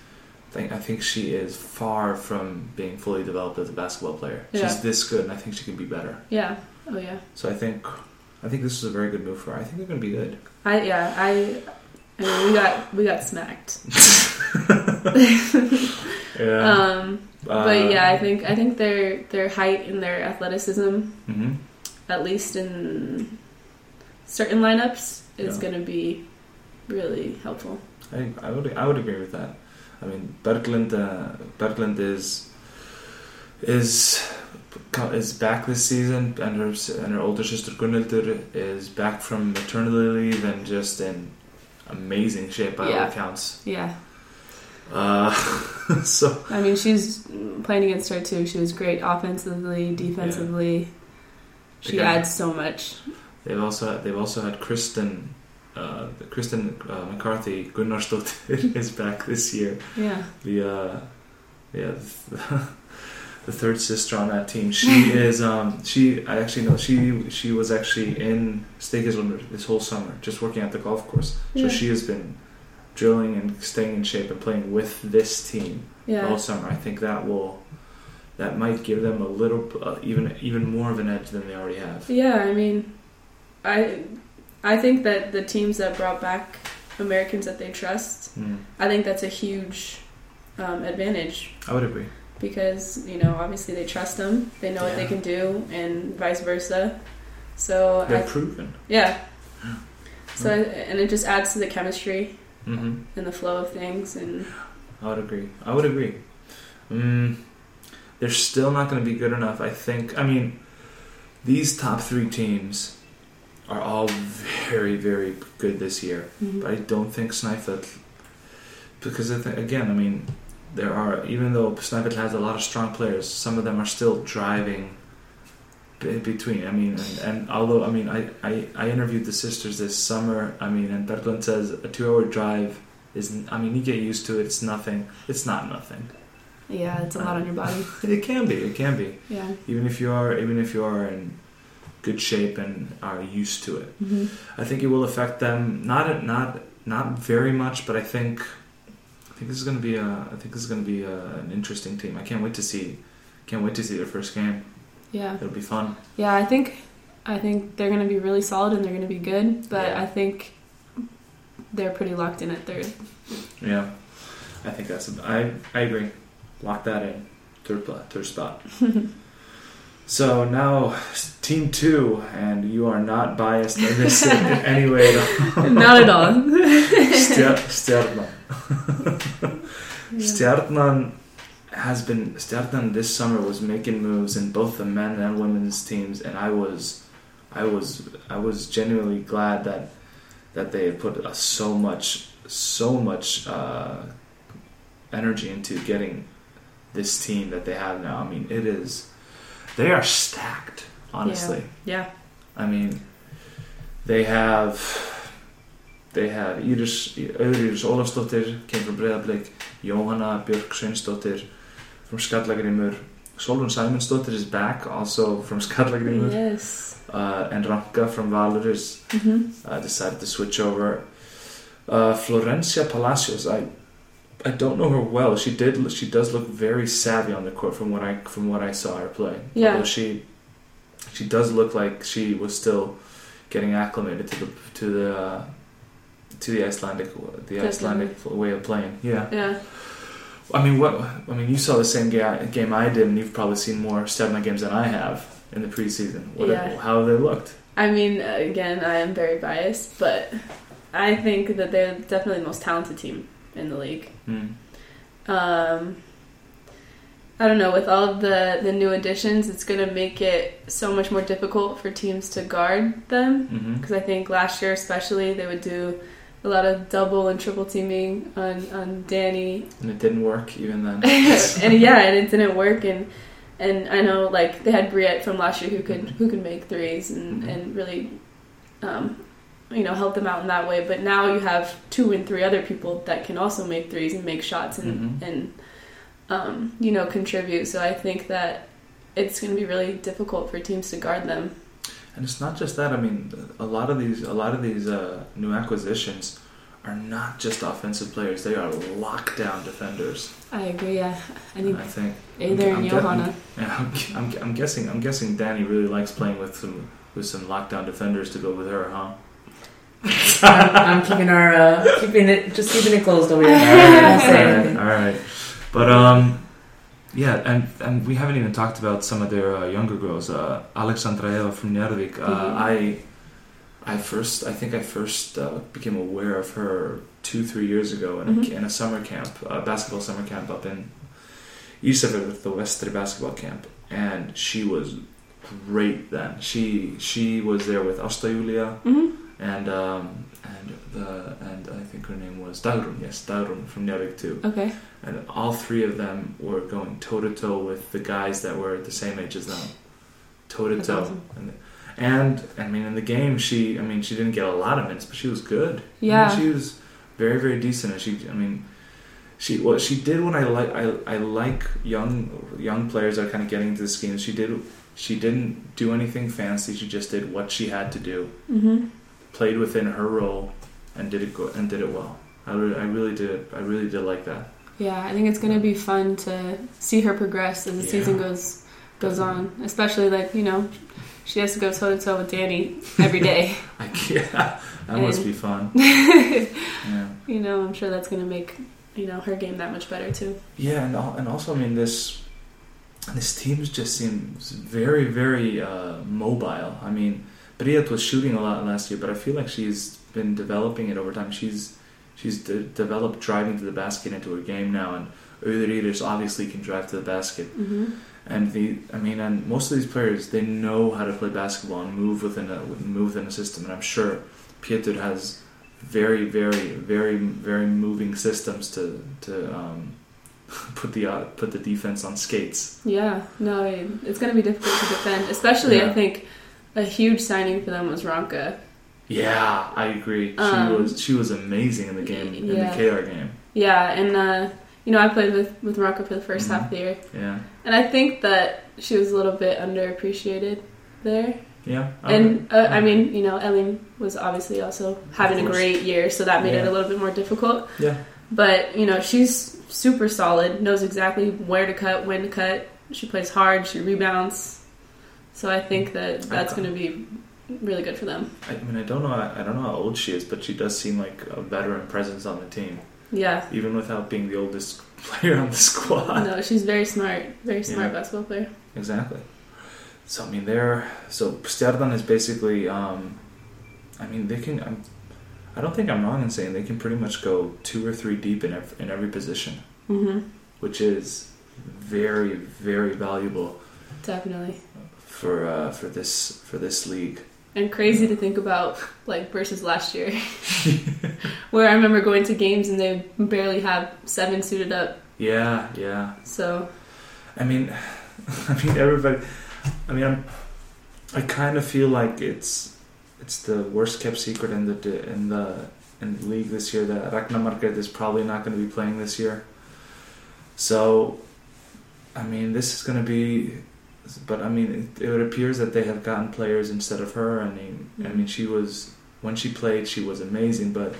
I think, I think she is far from being fully developed as a basketball player. Yeah. She's this good, and I think she can be better. yeah, oh yeah, So I think, I think this is a very good move for her. I think they're going to be good. I yeah I. I mean, we got we got smacked. [laughs] [laughs] Yeah. Um, but yeah, I think I think their their height and their athleticism, hmm at least in certain lineups, is Yeah. going to be really helpful. I, I would I would agree with that. I mean, Berglund uh, Berglind is is is back this season, and her and her older sister Gunnhildur is back from maternity leave and just in amazing shape by all accounts. Yeah, Uh, [laughs] so I mean, she's playing against her too. She was great offensively, defensively. She Yeah. adds so much. They've also they've also had Kristen. Uh, Kristen uh, McCarthy Gunnarsdottir [laughs] is back this year. Yeah, the uh, yeah [laughs] the third sister on that team. She [laughs] is um she I actually know she she was actually in Stykkishólmur this whole summer just working at the golf course. So Yeah. she has been drilling and staying in shape and playing with this team the yeah, summer. I think that will that might give them a little uh, even even more of an edge than they already have. yeah. I mean, I I think that the teams that brought back Americans that they trust, Mm, I think that's a huge um, advantage I would agree. because you know obviously they trust them, they know what they can do, and vice versa. So They're I, proven. yeah. So and it just adds to the chemistry hmm and the flow of things, and I would agree. I would agree. Mm, they're still not going to be good enough. I think. I mean, these top three teams are all very, very good this year. Mm-hmm. But I don't think Snæfell, because I think, again, I mean, there are even though Snæfell has a lot of strong players, some of them are still driving in between. I mean, and, and although I mean, I, I I interviewed the sisters this summer. I mean, and Berglind says a two-hour drive is. I mean, you get used to it. It's nothing. It's not nothing. yeah, it's a lot on your body. [laughs] It can be. It can be. Yeah. Even if you are, even if you are in good shape and are used to it. hmm I think it will affect them. Not not not very much, but I think I think this is going to be a I think this is going to be a, an interesting team. I can't wait to see. Can't wait to see their first game. Yeah. It'll be fun. Yeah, I think I think they're going to be really solid and they're going to be good, but Yeah. I think they're pretty locked in at third. Yeah, I think that's. I I agree. Lock that in. Third third spot. [laughs] so now team two, and you are not biased in this in any way at all. [laughs] Not at all. Stjar- [laughs] Stjarnan. Stjarnan has been Stjarnan this summer was making moves in both the men and women's teams, and I was, I was, I was genuinely glad that that they had put uh, so much, so much uh, energy into getting this team that they have now. I mean, it is, they are stacked. Honestly, Yeah. I mean, they have they have Íris Íris Ólafsdóttir came from Breiðablik Jóhanna Björk Sveinsdóttir from Skallagrimur Solrún Sæmundsdóttir is back also from Skallagrimur Yes. uh, and Ranka from Valur is hmm uh, decided to switch over uh, Florencia Palacios I I don't know her well she did she does look very savvy on the court from what I from what I saw her play Yeah. Although she she does look like she was still getting acclimated to the to the uh, to the Icelandic the Definitely. Icelandic way of playing. Yeah. Yeah. I mean, what? I mean, you saw the same ga- game I did, and you've probably seen more Stjarnan games than I have in the preseason. What Yeah. how have they looked? I mean, again, I am very biased, but I think that they're definitely the most talented team in the league. Hmm. Um, I don't know. With all of the the new additions, it's going to make it so much more difficult for teams to guard them. Because I think last year, especially, they would do a lot of double and triple teaming on on Danny And it didn't work even then. [laughs] and yeah, and it didn't work. And and I know like they had Briette from last year who could who could make threes and Mhm. and really, um, you know, help them out in that way. But now you have two and three other people that can also make threes and make shots and Mhm. and um, you know contribute. So I think that it's going to be really difficult for teams to guard them. And it's not just that. I mean, a lot of these, a lot of these uh, new acquisitions are not just offensive players. They are lockdown defenders. I agree. Yeah, I need I think. Either I'm and ge- Johanna. Yeah, I'm, I'm, I'm guessing. I'm guessing Danny really likes playing with some with some lockdown defenders to go with her, huh? I'm, I'm keeping our uh, keeping it just keeping it closed over all here. right, Don't say all right, anything. all right. But um, yeah, and and we haven't even talked about some of their uh, younger girls. Uh, Alexandra Eva from Njarðvík. Uh, Mhm. I I first I think I first uh, became aware of her two three years ago in a, Mhm. in a summer camp, a basketball summer camp up in Ísafjörður, the Western basketball camp, and she was great then. She she was there with Asta Julia hmm and um, and the and I think her name was Dagrun. Yes, Dagrun from Njarðvík too. Okay. And all three of them were going toe to toe with the guys that were the same age as them, toe to toe. And and I mean, in the game, she I mean, she didn't get a lot of minutes, but she was good. I mean, Yeah. she was very very decent, and she I mean. She what she did when I like I, I like young young players that are kind of getting into the scheme. She did she didn't do anything fancy. She just did what she had to do hmm played within her role and did it go- and did it well. I, re- I really did. I really did like that. Yeah, I think it's gonna be fun to see her progress as the Yeah. season goes goes on. Especially like you know, she has to go toe to toe with Danny every day. [laughs] I, yeah, [laughs] that must And- be fun. [laughs] you know, I'm sure that's gonna make you know her game that much better too. yeah, and and also I mean this this team just seems very very uh, mobile. I mean, Briet was shooting a lot last year, but I feel like she's been developing it over time. She's she's de- developed driving to the basket into her game now, and Auður Íris obviously can drive to the basket. hmm And the, I mean, and most of these players, they know how to play basketball and move within a move within a system. And I'm sure Pieter has very, very, very, very moving systems to to um, [laughs] put the uh, put the defense on skates. Yeah, no, it- it's gonna be difficult to defend. Especially, Yeah. I think a huge signing for them was Ranka. Yeah, I agree. She Um, was she was amazing in the game in the. KR game. Yeah, and uh, you know I played with with Ranka for the 1st Mhm. half of the year, Yeah, and I think that she was a little bit underappreciated there. yeah. And uh, I mean, you know, Ellen was obviously also having a great year, so that made it a little bit more difficult. yeah, But you know, she's super solid, knows exactly where to cut, when to cut. She plays hard, she rebounds. So I think that that's going to be really good for them. I mean, I don't know. I don't know how old she is, but she does seem like a veteran presence on the team, Yeah. even without being the oldest [laughs] player on the squad. No, she's very smart, very smart Yeah. basketball player. Exactly. So I mean, they're so Stjarnan is basically. Um, I mean, they can. I'm, I don't think I'm wrong in saying they can pretty much go two or three deep in every, in every position, hmm which is very very valuable Definitely. For uh, for this for this league. And crazy to think about, like versus last year, [laughs] where I remember going to games and they barely have seven suited up. Yeah, yeah. So I mean, [laughs] I mean everybody. I mean, I'm, I kind of feel like it's it's the worst kept secret in the in the in the league this year that Ragnar is probably not going to be playing this year. So, I mean, this is going to be. But I mean, it, it appears that they have gotten players instead of her. I mean, I mean, she was when she played, she was amazing. But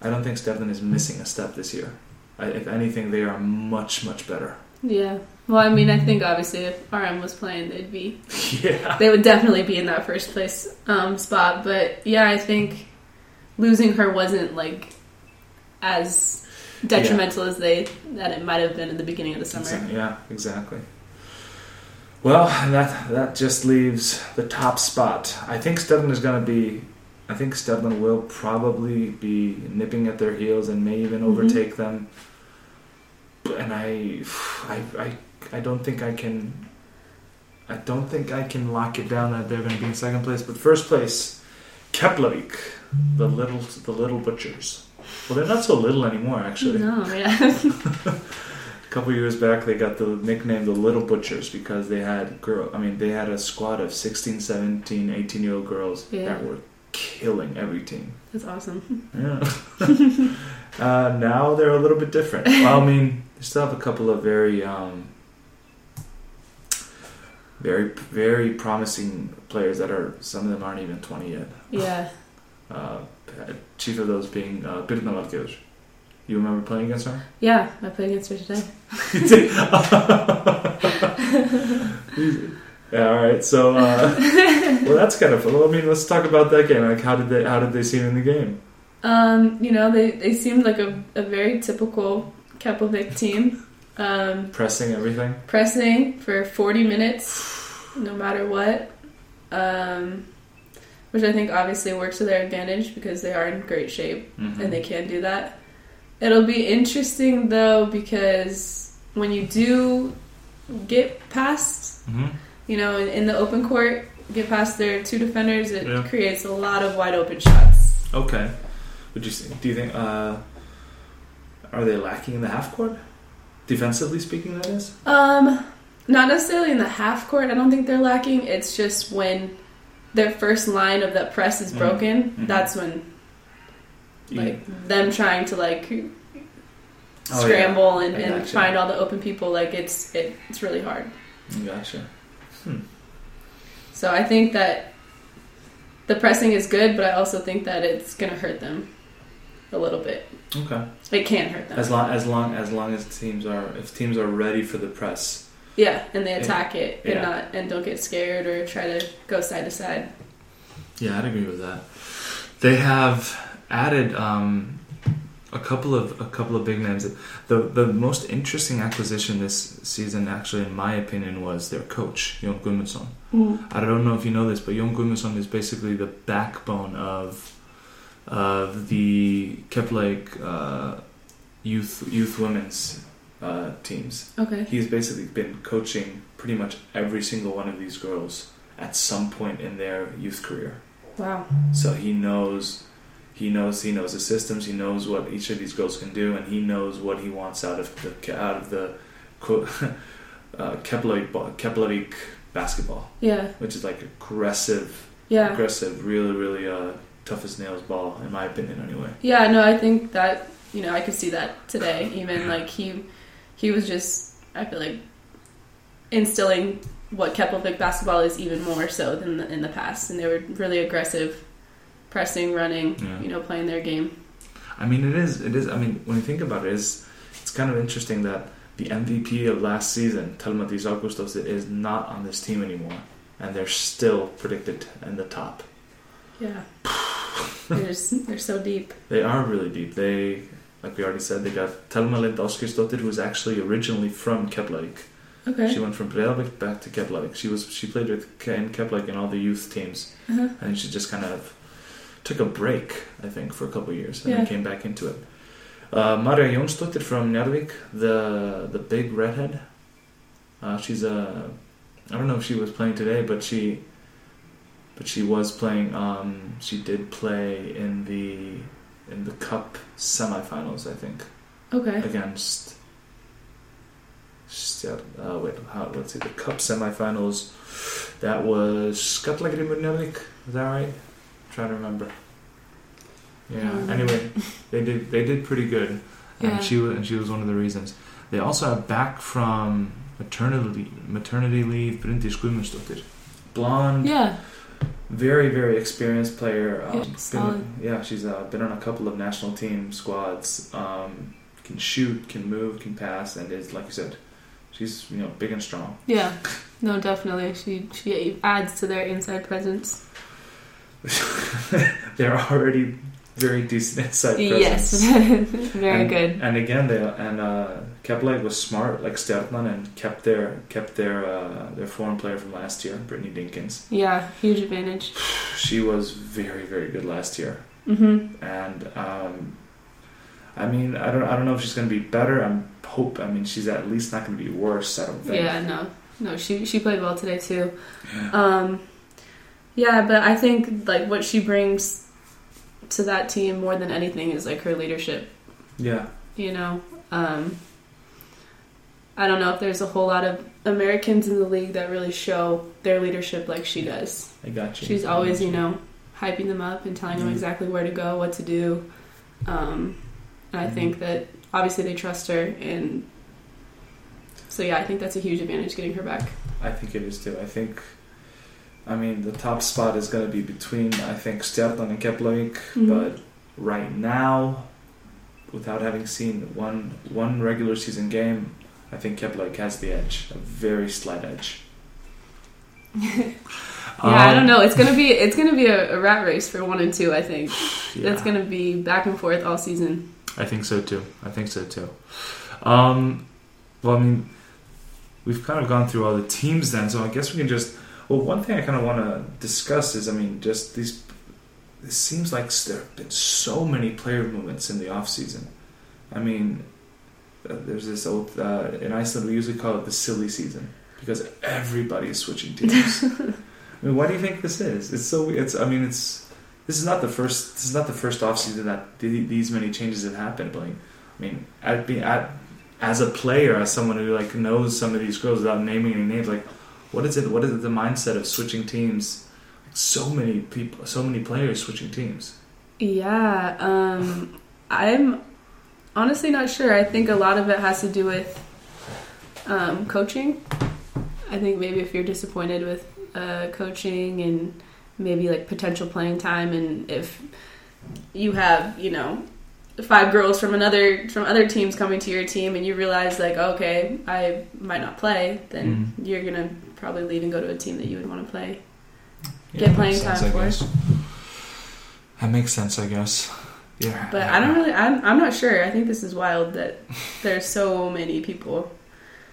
I don't think Stjarnan is missing a step this year. I, if anything, they are much much better. yeah. Well, I mean, I think obviously if RM was playing, they'd be [laughs] Yeah. they would definitely be in that first place um, spot. But yeah, I think losing her wasn't like as detrimental as they that it might have been in the beginning of the summer. Yeah, exactly. Well, that that just leaves the top spot. I think Stjarnan is going to be. I think Stjarnan will probably be nipping at their heels and may even Mhm. overtake them. And I, I, I, I don't think I can. I don't think I can lock it down that they're going to be in second place. But first place, Keflavik, the little, the little butchers. Well, they're not so little anymore, actually. No, yeah. [laughs] Couple years back, they got the nickname the Little Butchers because they had girl. I mean, they had a squad of 16, 17, 18 year old girls Yeah. that were killing every team. That's awesome. Yeah. [laughs] uh, now they're a little bit different. [laughs] Well, I mean, they still have a couple of very, um, very, very promising players that are. Some of them aren't even 20 yet. Yeah. Uh, chief of those being uh, Birna Valgerður. You remember playing against her? Yeah, I played against her today. [laughs] yeah. All right. So, uh, well, that's kind of. Well, I mean, let's talk about that game. Like, how did they? How did they seem in the game? Um, you know, they, they seemed like a, a very typical Keflavik team. Um, Pressing everything. pressing for 40 minutes, no matter what. Um, which I think obviously works to their advantage because they are in great shape Mhm. and they can do that. It'll be interesting though because when you do get past, Mhm. you know, in, in the open court, get past their two defenders, it Yeah. creates a lot of wide open shots. Okay. Would you? Do you think? Uh, are they lacking in the half court? Defensively speaking, that is. Um, not necessarily in the half court. I don't think they're lacking. It's just when their first line of that press is Mhm. broken. Mhm. That's when Like them trying to like Oh, yeah. scramble and, and gotcha. find all the open people. Like it's it, it's really hard. Gotcha. Hmm. So I think that the pressing is good, but I also think that it's gonna hurt them a little bit. Okay. It can hurt them. As long as long as long as teams are if teams are ready for the press. yeah, and they attack it and Yeah. not and don't get scared or try to go side to side. Yeah, I'd agree with that. They have added um, a couple of a couple of big names. The the most interesting acquisition this season, actually, in my opinion, was their coach, Jon Gudmundsson. I don't know if you know this, but Jon Gudmundsson is basically the backbone of of the Keflavik uh, youth youth women's uh, teams. Okay. He's basically been coaching pretty much every single one of these girls at some point in their youth career. Wow. So he knows, he knows, he knows the systems. He knows what each of these girls can do, and he knows what he wants out of the out of the [laughs] uh, Keflavik Keflavik basketball, Yeah. which is like aggressive, Yeah. aggressive, really, really uh, tough as nails ball, in my opinion, anyway. Yeah, no, I think that you know I could see that today. Even like he, he was just I feel like instilling what Keflavik basketball is even more so than the, in the past, and they were really aggressive, pressing, running, Yeah. you know, playing their game. I mean, it is. It is. I mean, when you think about it, it's, it's kind of interesting that the MVP of last season, Thelma Dís Ágústsdóttir, is not on this team anymore, and they're still predicted in the top. Yeah, [sighs] they're they're so deep. They are really deep. They, like we already said, they got Telma Lind Ásgeirsdóttir, who was actually originally from Keflavik. Okay. She went from Breiðablik back to Keflavik. She was she played with in Keflavik in all the youth teams, Uh-huh. and she just kind of took a break, I think, for a couple of years, and Yeah. then came back into it. Uh, Maria Jonsdottir from Njarðvík, the the big redhead. Uh, she's a I don't know if she was playing today, but she but she was playing. Um, she did play in the in the cup semifinals, I think, Okay. against. Uh, wait, how, let's see. The cup semifinals. That was Skallagrimur Njarðvík. Is that right? Trying to remember. Yeah. Um, Anyway, they did they did pretty good, Yeah. and she was and she was one of the reasons. They also have back from maternity maternity leave Bryndís Guðmundsdóttir, blonde, Yeah. very very experienced player. Um, Yeah, been- solid. yeah, she's uh, been on a couple of national team squads. Um, can shoot, can move, can pass, and is like you said, she's you know big and strong. Yeah. No, definitely. She she adds to their inside presence. [laughs] they're already very decent inside presence. Yes, [laughs] very and, good. And again, they and uh, Keflavik was smart, like Stjarnan, and kept their kept their uh, their foreign player from last year, Brittany Dinkins. Yeah, huge advantage. [sighs] She was very very good last year, hmm and um, I mean, I don't I don't know if she's going to be better. I'm hope. I mean, she's at least not going to be worse. I don't think. Yeah, no, no, she she played well today too. Yeah. Um, yeah, but I think like what she brings to that team more than anything is like her leadership. yeah. You know, um, I don't know if there's a whole lot of Americans in the league that really show their leadership like she does. I got you. She's always, got you know, hyping them up and telling them Mhm. exactly where to go, what to do. Um, and I Mhm. think that obviously they trust her, and so yeah, I think that's a huge advantage getting her back. I think it is too. I think, I mean, the top spot is going to be between, I think, Stjarnan and Keflavik, Mhm. but right now, without having seen one one regular season game, I think Keflavik has the edge, a very slight edge. [laughs] Yeah, I Um, don't know. It's gonna be it's gonna be a, a rat race for one and two. I think [sighs] Yeah. it's gonna be back and forth all season. I think so too. I think so too. Um, well, I mean, we've kind of gone through all the teams then, so I guess we can just. Well, one thing I kind of want to discuss is, I mean, just these. It seems like there have been so many player movements in the off season. I mean, uh, there's this old uh, in Iceland we usually call it the silly season because everybody is switching teams. [laughs] I mean, why do you think this is? It's so. It's. I mean, it's. This is not the first. This is not the first off season that th- these many changes have happened. But I mean, at at as a player, as someone who like knows some of these girls without naming any names, like what is it? What is the mindset of switching teams? Like, so many people, so many players switching teams. Yeah, um, I'm honestly not sure. I think a lot of it has to do with um, coaching. I think maybe if you're disappointed with uh, coaching and maybe like potential playing time, and if you have you know five girls from another from other teams coming to your team, and you realize like okay, I might not play, then you're gonna probably leave and go to a team that you would want to play. Get playing time I for guess. That makes sense, I guess. Yeah, But I don't really. I'm. I'm not sure. I think this is wild that [laughs] there's so many people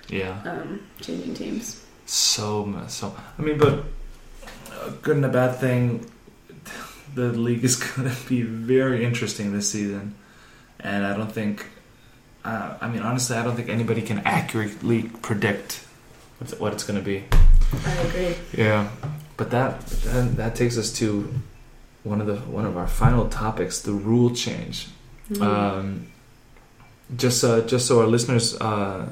Yeah. um, changing teams. So so. I mean, but a good and a bad thing. The league is [laughs] going to be very interesting this season, and I don't think. Uh, I mean, honestly, I don't think anybody can accurately predict what- what it's going to be. I agree. Yeah, but that that, that takes us to one of the one of our final topics: the rule change. Mhm. Um, just uh, just so our listeners uh,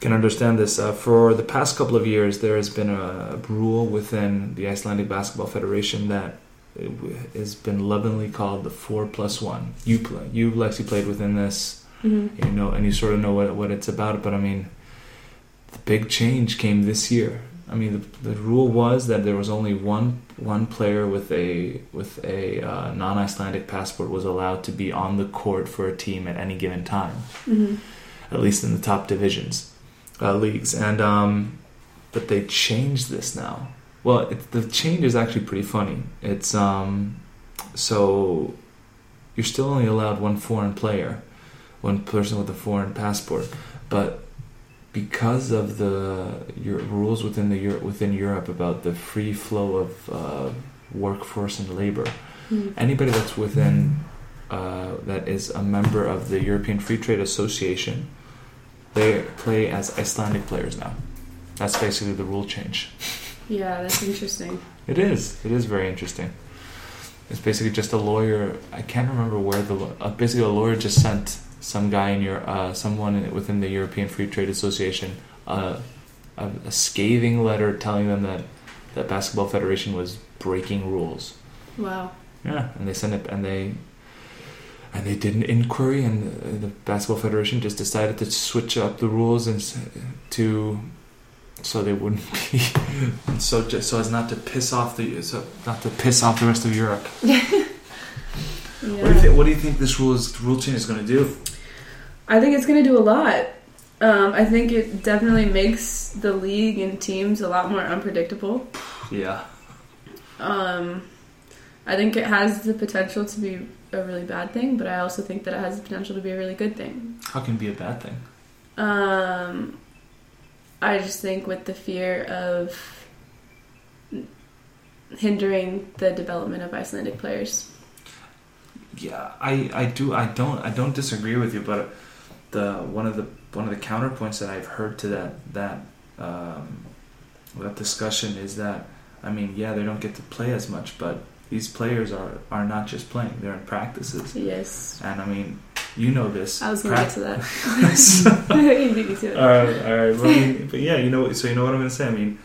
can understand this, uh, for the past couple of years, there has been a rule within the Icelandic Basketball Federation that has been lovingly called the four plus one. You play, you Lexi played within this, Mhm. you know, and you sort of know what what it's about. But I mean, the big change came this year. I mean, the, the rule was that there was only one one player with a with a uh, non-Icelandic passport was allowed to be on the court for a team at any given time, Mhm. at least in the top divisions uh, leagues. And um, but they changed this now. Well, it, the change is actually pretty funny. It's um, so you're still only allowed one foreign player, one person with a foreign passport, but because of the your rules within the Euro- within Europe about the free flow of uh, workforce and labor, Mhm. anybody that's within uh, that is a member of the European Free Trade Association, they play as Icelandic players now. That's basically the rule change. Yeah, that's interesting. It is. It is very interesting. It's basically just a lawyer. I can't remember where the uh, basically a lawyer just sent some guy in your uh, someone within the European Free Trade Association uh, a, a scathing letter telling them that that basketball federation was breaking rules. Wow. Yeah, and they sent it, and they and they did an inquiry, and the, the basketball federation just decided to switch up the rules and to so they wouldn't [laughs] be so just so as not to piss off the so not to piss off the rest of Europe. [laughs] Yeah. What do you think? What do you think this rule is, rule change is going to do? I think it's going to do a lot. Um, I think it definitely makes the league and teams a lot more unpredictable. Yeah, Um, I think it has the potential to be a really bad thing, but I also think that it has the potential to be a really good thing. How can it be a bad thing? Um, I just think with the fear of hindering the development of Icelandic players. Yeah, I, I do I don't I don't disagree with you, but the one of the one of the counterpoints that I've heard to that that um, that discussion is that I mean yeah they don't get to play as much, but these players are are not just playing; they're in practices, Yes, and I mean you know this. I was going to Prac- get to that. [laughs] [laughs] you beat me to it. all right, all right. Well, I mean, but yeah, you know. So you know what I'm going to say. I mean,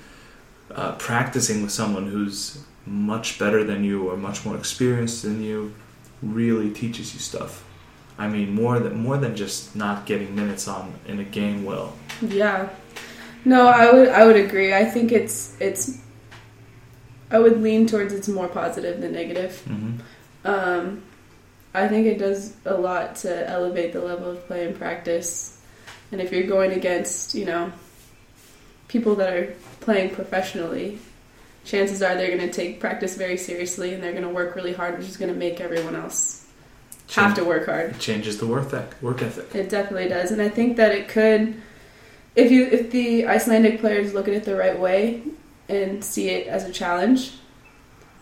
uh, practicing with someone who's much better than you or much more experienced than you really teaches you stuff. I mean, more than more than just not getting minutes on in a game will. Yeah. No, I would I would agree. I think it's it's I would lean towards it's more positive than negative. hmm Um I think it does a lot to elevate the level of play and practice. And if you're going against, you know, people that are playing professionally, chances are they're going to take practice very seriously and they're going to work really hard, which is going to make everyone else have to work hard. It changes the work ethic. Work ethic. It definitely does, and I think that it could, if you if the Icelandic players look at it the right way and see it as a challenge,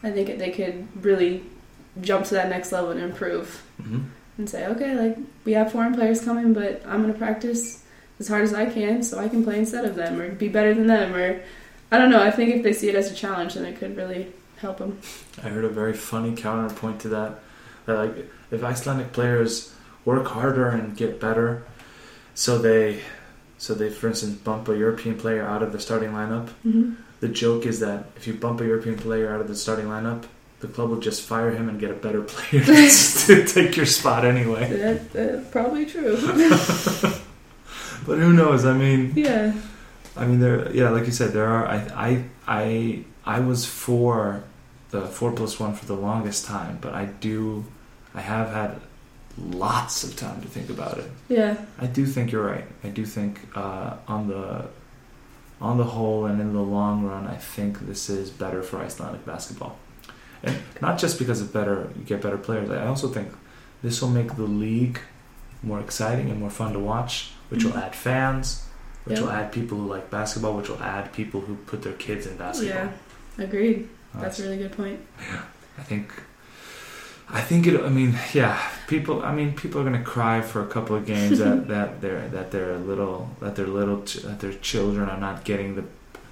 I think they could really jump to that next level and improve hmm and say, okay, like we have foreign players coming, but I'm gonna practice as hard as I can so I can play instead of them or be better than them or I don't know. I think if they see it as a challenge, then it could really help them. I heard a very funny counterpoint to that. That like if Icelandic players work harder and get better, so they, so they, for instance, bump a European player out of the starting lineup. Mm-hmm. The joke is that if you bump a European player out of the starting lineup, the club will just fire him and get a better player [laughs] to [laughs] take your spot anyway. That, that's probably true. [laughs] But who knows? I mean, yeah. I mean, there. Yeah, like you said, there are. I, I, I, I was for the four plus one for the longest time, but I do. I have had lots of time to think about it. Yeah. I do think you're right. I do think uh, on the on the whole and in the long run, I think this is better for Icelandic basketball, and not just because it's better. You get better players. I also think this will make the league more exciting and more fun to watch, which will add fans, which Yeah. will add people who like basketball, which will add people who put their kids in basketball. Yeah. Agreed. Uh, That's a really good point. Yeah, I think. I think it. I mean, yeah. People. I mean, people are gonna cry for a couple of games that [laughs] that they're that they're little that their little ch- that their children are not getting the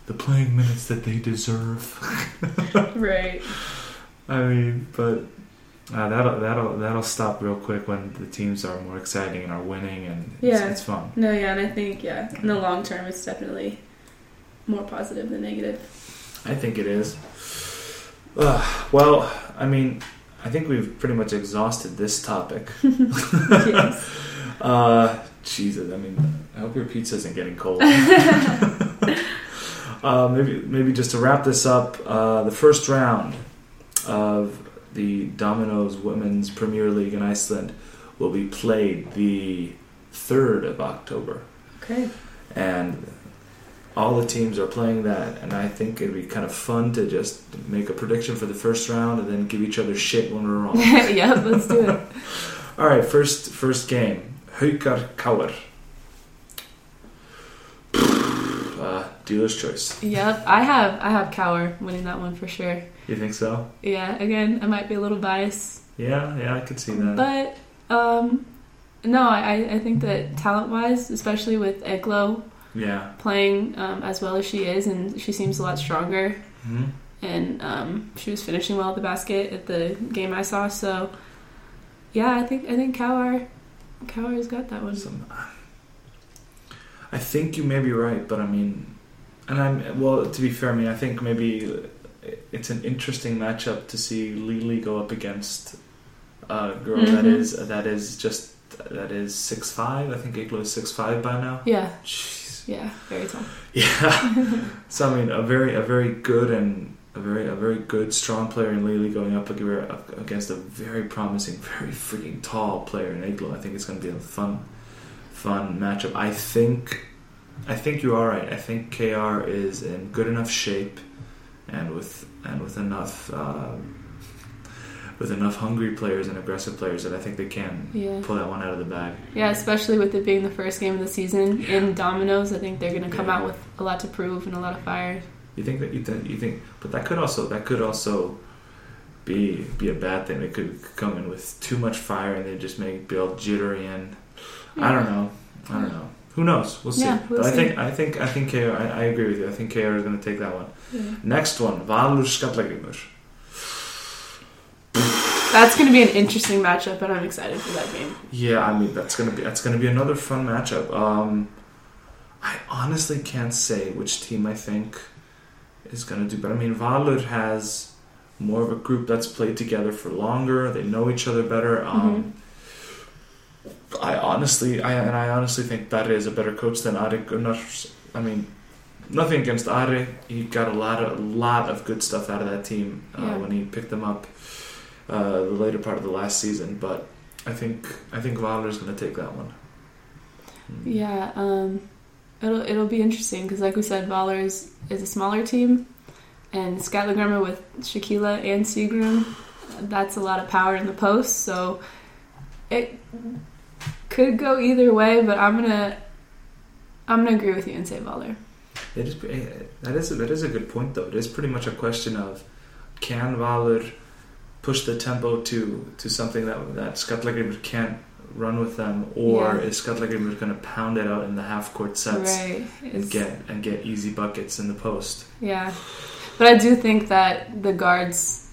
the playing minutes that they deserve. [laughs] Right. I mean, but uh, that'll that'll that'll stop real quick when the teams are more exciting and are winning and it's, Yeah. it's fun. No, yeah, and I think yeah, in the long term, it's definitely more positive than negative. I think it is. Uh, well, I mean, I think we've pretty much exhausted this topic. [laughs] yes. [laughs] Uh, Jesus, I mean, I hope your pizza isn't getting cold. [laughs] uh, maybe, maybe just to wrap this up, uh, the first round of the Domino's Women's Premier League in Iceland will be played the third of October, Okay. and all the teams are playing that. And I think it'd be kind of fun to just make a prediction for the first round and then give each other shit when we're wrong. [laughs] yeah, let's do it. [laughs] All right, first first game. Haukar KR. [sighs] Uh, dealer's choice. Yep, I have I have KR winning that one for sure. You think so? Yeah, again, I might be a little biased, Yeah, yeah, I could see that. but um, no, I I think that talent wise, especially with Eygló yeah. playing um, as well as she is, and she seems a lot stronger. hmm and um, she was finishing well at the basket at the game I saw. So, yeah, I think I think KR KR's got that one. Some, I think you may be right, but I mean, and I'm well. To be fair, I mean, I think maybe it's an interesting matchup to see Lily go up against a girl that Mhm. is that is just that is six five. I think Eygló is six five by now. Yeah, Jeez. yeah, very tall. Yeah. [laughs] so I mean, a very a very good and a very a very good strong player in Lily going up up against a very promising, very freaking tall player in Eygló. I think it's going to be a fun fun matchup. I think I think you are right. I think KR is in good enough shape and with and with enough. Um, with enough hungry players and aggressive players that I think they can Yeah. pull that one out of the bag. Yeah, especially with it being the first game of the season in dominoes, I think they're going to come Yeah. out with a lot to prove and a lot of fire. You think that you think you think, but that could also that could also be be a bad thing. They could come in with too much fire and they just make be all jittery and I don't know. I don't know. Who knows? We'll see. Yeah, we'll but I think I think I think KR. I, I agree with you. I think KR is going to take that one. Next one, Valur Skallagrimur. That's going to be an interesting matchup, and I'm excited for that game. Yeah, I mean that's gonna be that's gonna be another fun matchup. Um, I honestly can't say which team I think is gonna do, but I mean Valur has more of a group that's played together for longer. They know each other better. Um, I honestly, I and I honestly think Darri is a better coach than Ari Gunnars. I mean, nothing against Ari. He got a lot of a lot of good stuff out of that team uh, Yeah. when he picked them up uh, the later part of the last season. But I think I think Valur is going to take that one. Mm. Yeah, um, it'll it'll be interesting because, like we said, Valur is, is a smaller team, and Skallagrimur with Shaquilla and Sigrún, that's a lot of power in the post. So it could go either way, but I'm gonna I'm gonna agree with you and say Valur. It is eh, that is a, that is a good point though. It is pretty much a question of can Valur push the tempo to to something that that Skallagrimur can't run with them, or Yeah. is Skallagrimur going to pound it out in the half court sets Right? and get and get easy buckets in the post? Yeah, but I do think that the guards,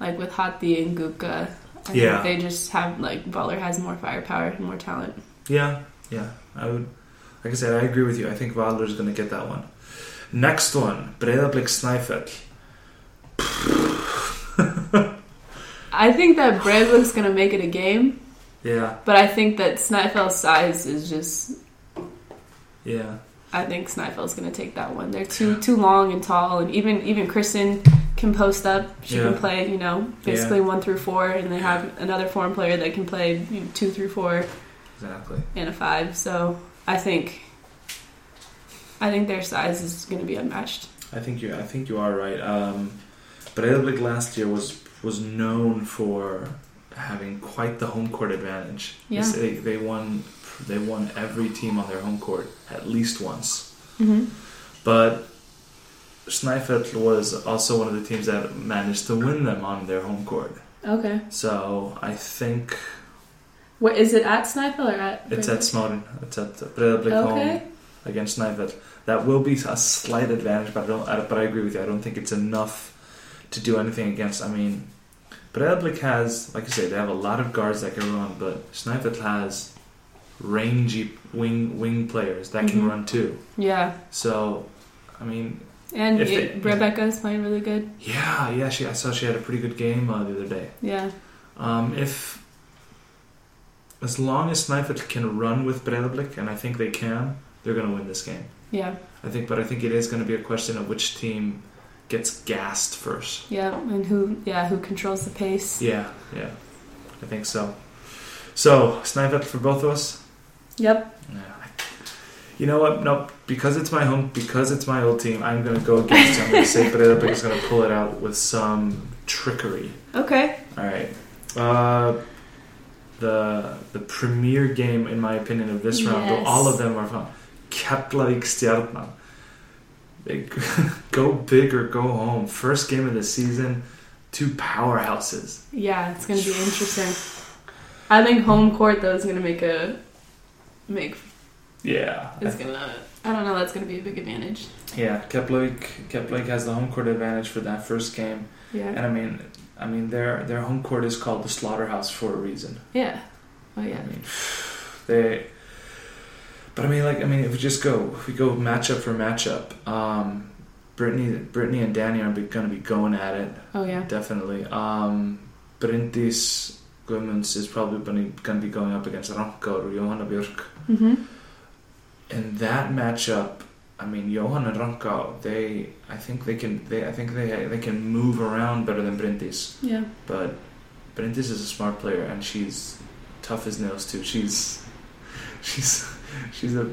like with Hati and Guka, I Yeah. think they just have like Valur has more firepower and more talent. Yeah, yeah. I would, like I said, I agree with you. I think going to get that one. Next one, Breiðablik Snæfell. [laughs] I think that Breiðablik's gonna make it a game, Yeah, but I think that Snæfell's size is just. yeah, I think Snæfell's gonna take that one. They're too too long and tall, and even even Kristen can post up. She Yeah. can play, you know, basically one through four, and they have another foreign player that can play you know, two through four exactly. and a five. So I think. I think their size is going to be unmatched. I think you. I think you are right. Um, but Breiðablik last year was was known for having quite the home court advantage. They Yeah. say They, won. They won every team on their home court at least once. Mm-hmm. But Snæfell was also one of the teams that managed to win them on their home court. Okay. So I think What is it at Snæfell or at? it's at Smárin. It's at Breiðablik Okay. home against Snæfell. That will be a slight advantage, but I don't. I, but I agree with you. I don't think it's enough to do anything against. I mean, Breiðablik has, like you say, they have a lot of guards that can run, but Snæfell has rangy wing wing players that can Mhm. run too. Yeah, So, I mean, and If it, Rebecca's playing really good. yeah, yeah. She, I saw she had a pretty good game uh, the other day. Yeah. Um, if as long as Snæfell can run with Breiðablik, and I think they can, they're going to win this game. Yeah. I think, but I think it is going to be a question of which team gets gassed first. Yeah. And who? Yeah, who controls the pace? Yeah, yeah, I think so. So Snæfell for both of us. Yep. Yeah. You know what? No, because it's my home, because it's my old team. I'm going to go against. it. I'm going to say is going to pull it out with some trickery. Okay. All right. Uh, the the premier game, in my opinion, of this round, though all of them are fun. Keflavik Stjarnan. [laughs] Go big or go home. First game of the season. Two powerhouses. Yeah, it's gonna be interesting. I think home court though is gonna make a make Yeah. is gonna. love it. I don't know. That's gonna be a big advantage. Yeah. Keflavik Keflavik has the home court advantage for that first game, Yeah. and I mean, I mean their their home court is called the Slaughterhouse for a reason. Yeah. Oh yeah. I mean, they. But I mean, like, I mean, if we just go, if we go matchup for matchup, um, Brittany, Brittany and Danny are going to be going at it Oh yeah. definitely. Um, Guðmunds is probably going to be going up against Ranka or Johanna Björk. Mm-hmm. In that matchup, I mean, Johan and Ranka, they, I think they can, they, I think they, they can move around better than Bryndis. Yeah. But Bryndis is a smart player and she's tough as nails too. She's [laughs] she's she's a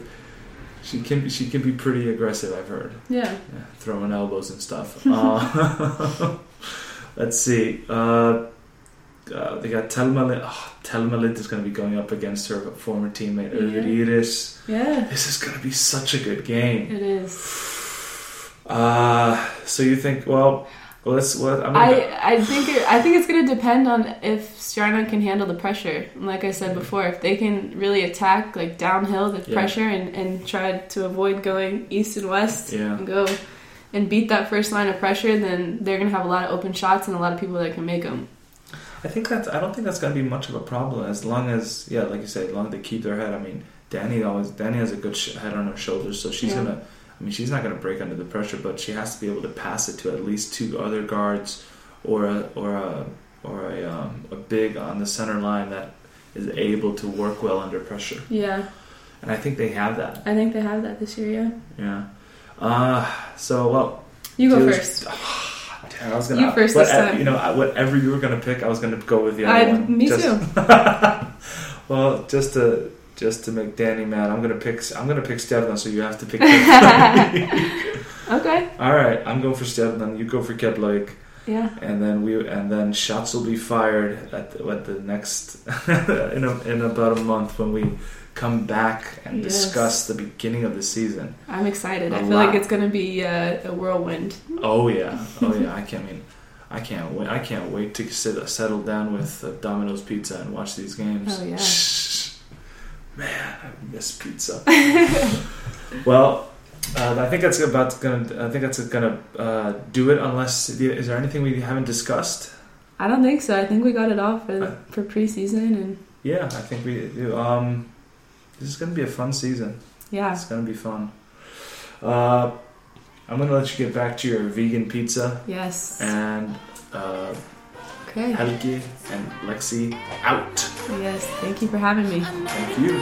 she can be, she can be pretty aggressive. I've heard, Yeah. yeah, throwing elbows and stuff. [laughs] Uh, [laughs] let's see. Uh, uh, they got Telma. Oh, Telma Lind is going to be going up against her former teammate Yeah. Urvid Yeah, This is going to be such a good game. it is. Uh, so you think? Well, well let's. What I'm gonna, I I think it, I think it's gonna depend on if Stjarnan can handle the pressure. Like I said before, if they can really attack like downhill the Yeah. pressure and, and try to avoid going east and west Yeah. and go and beat that first line of pressure, then they're gonna have a lot of open shots and a lot of people that can make them. I think that's. I don't think that's going to be much of a problem as long as, yeah, like you said, as long as they keep their head. I mean, Danny always. Danny has a good sh- head on her shoulders, so she's Yeah. gonna. I mean, she's not gonna break under the pressure, but she has to be able to pass it to at least two other guards, or a or a or a um, a big on the center line that is able to work well under pressure. Yeah, And I think they have that. I think they have that this year. Yeah, Yeah. Uh, so well, you go first. [sighs] damn, I was gonna. You first what- this uh, time. You know, whatever you were gonna pick, I was gonna go with the other I, one. me Just- too. [laughs] well, just to just to make Danny mad, I'm gonna pick. I'm gonna pick Stjarnan, so you have to pick. [laughs] Okay. All right, I'm going for Stjarnan. You go for Keflavík, Yeah. and then we and then shots will be fired at the, at the next [laughs] in a, in about a month when we come back and Yes. discuss the beginning of the season. I'm excited. A I feel lot. like it's gonna be uh, a whirlwind. Oh yeah, [laughs] oh yeah. I can't mean. I can't wait. I can't wait to sit, settle down with uh, Domino's Pizza and watch these games. Oh, yeah. Man, I miss pizza. [laughs] well, uh, I think that's about gonna. I think that's gonna uh, do it. Unless is there anything we haven't discussed? I don't think so. I think we got it all for for preseason and Yeah, I think we do. Um, this is gonna be a fun season. yeah. It's gonna be fun. Uh, I'm gonna let you get back to your vegan pizza Yes. and. Uh, Okay. Helgi and Lexi out. Yes. Thank you for having me. Thank you.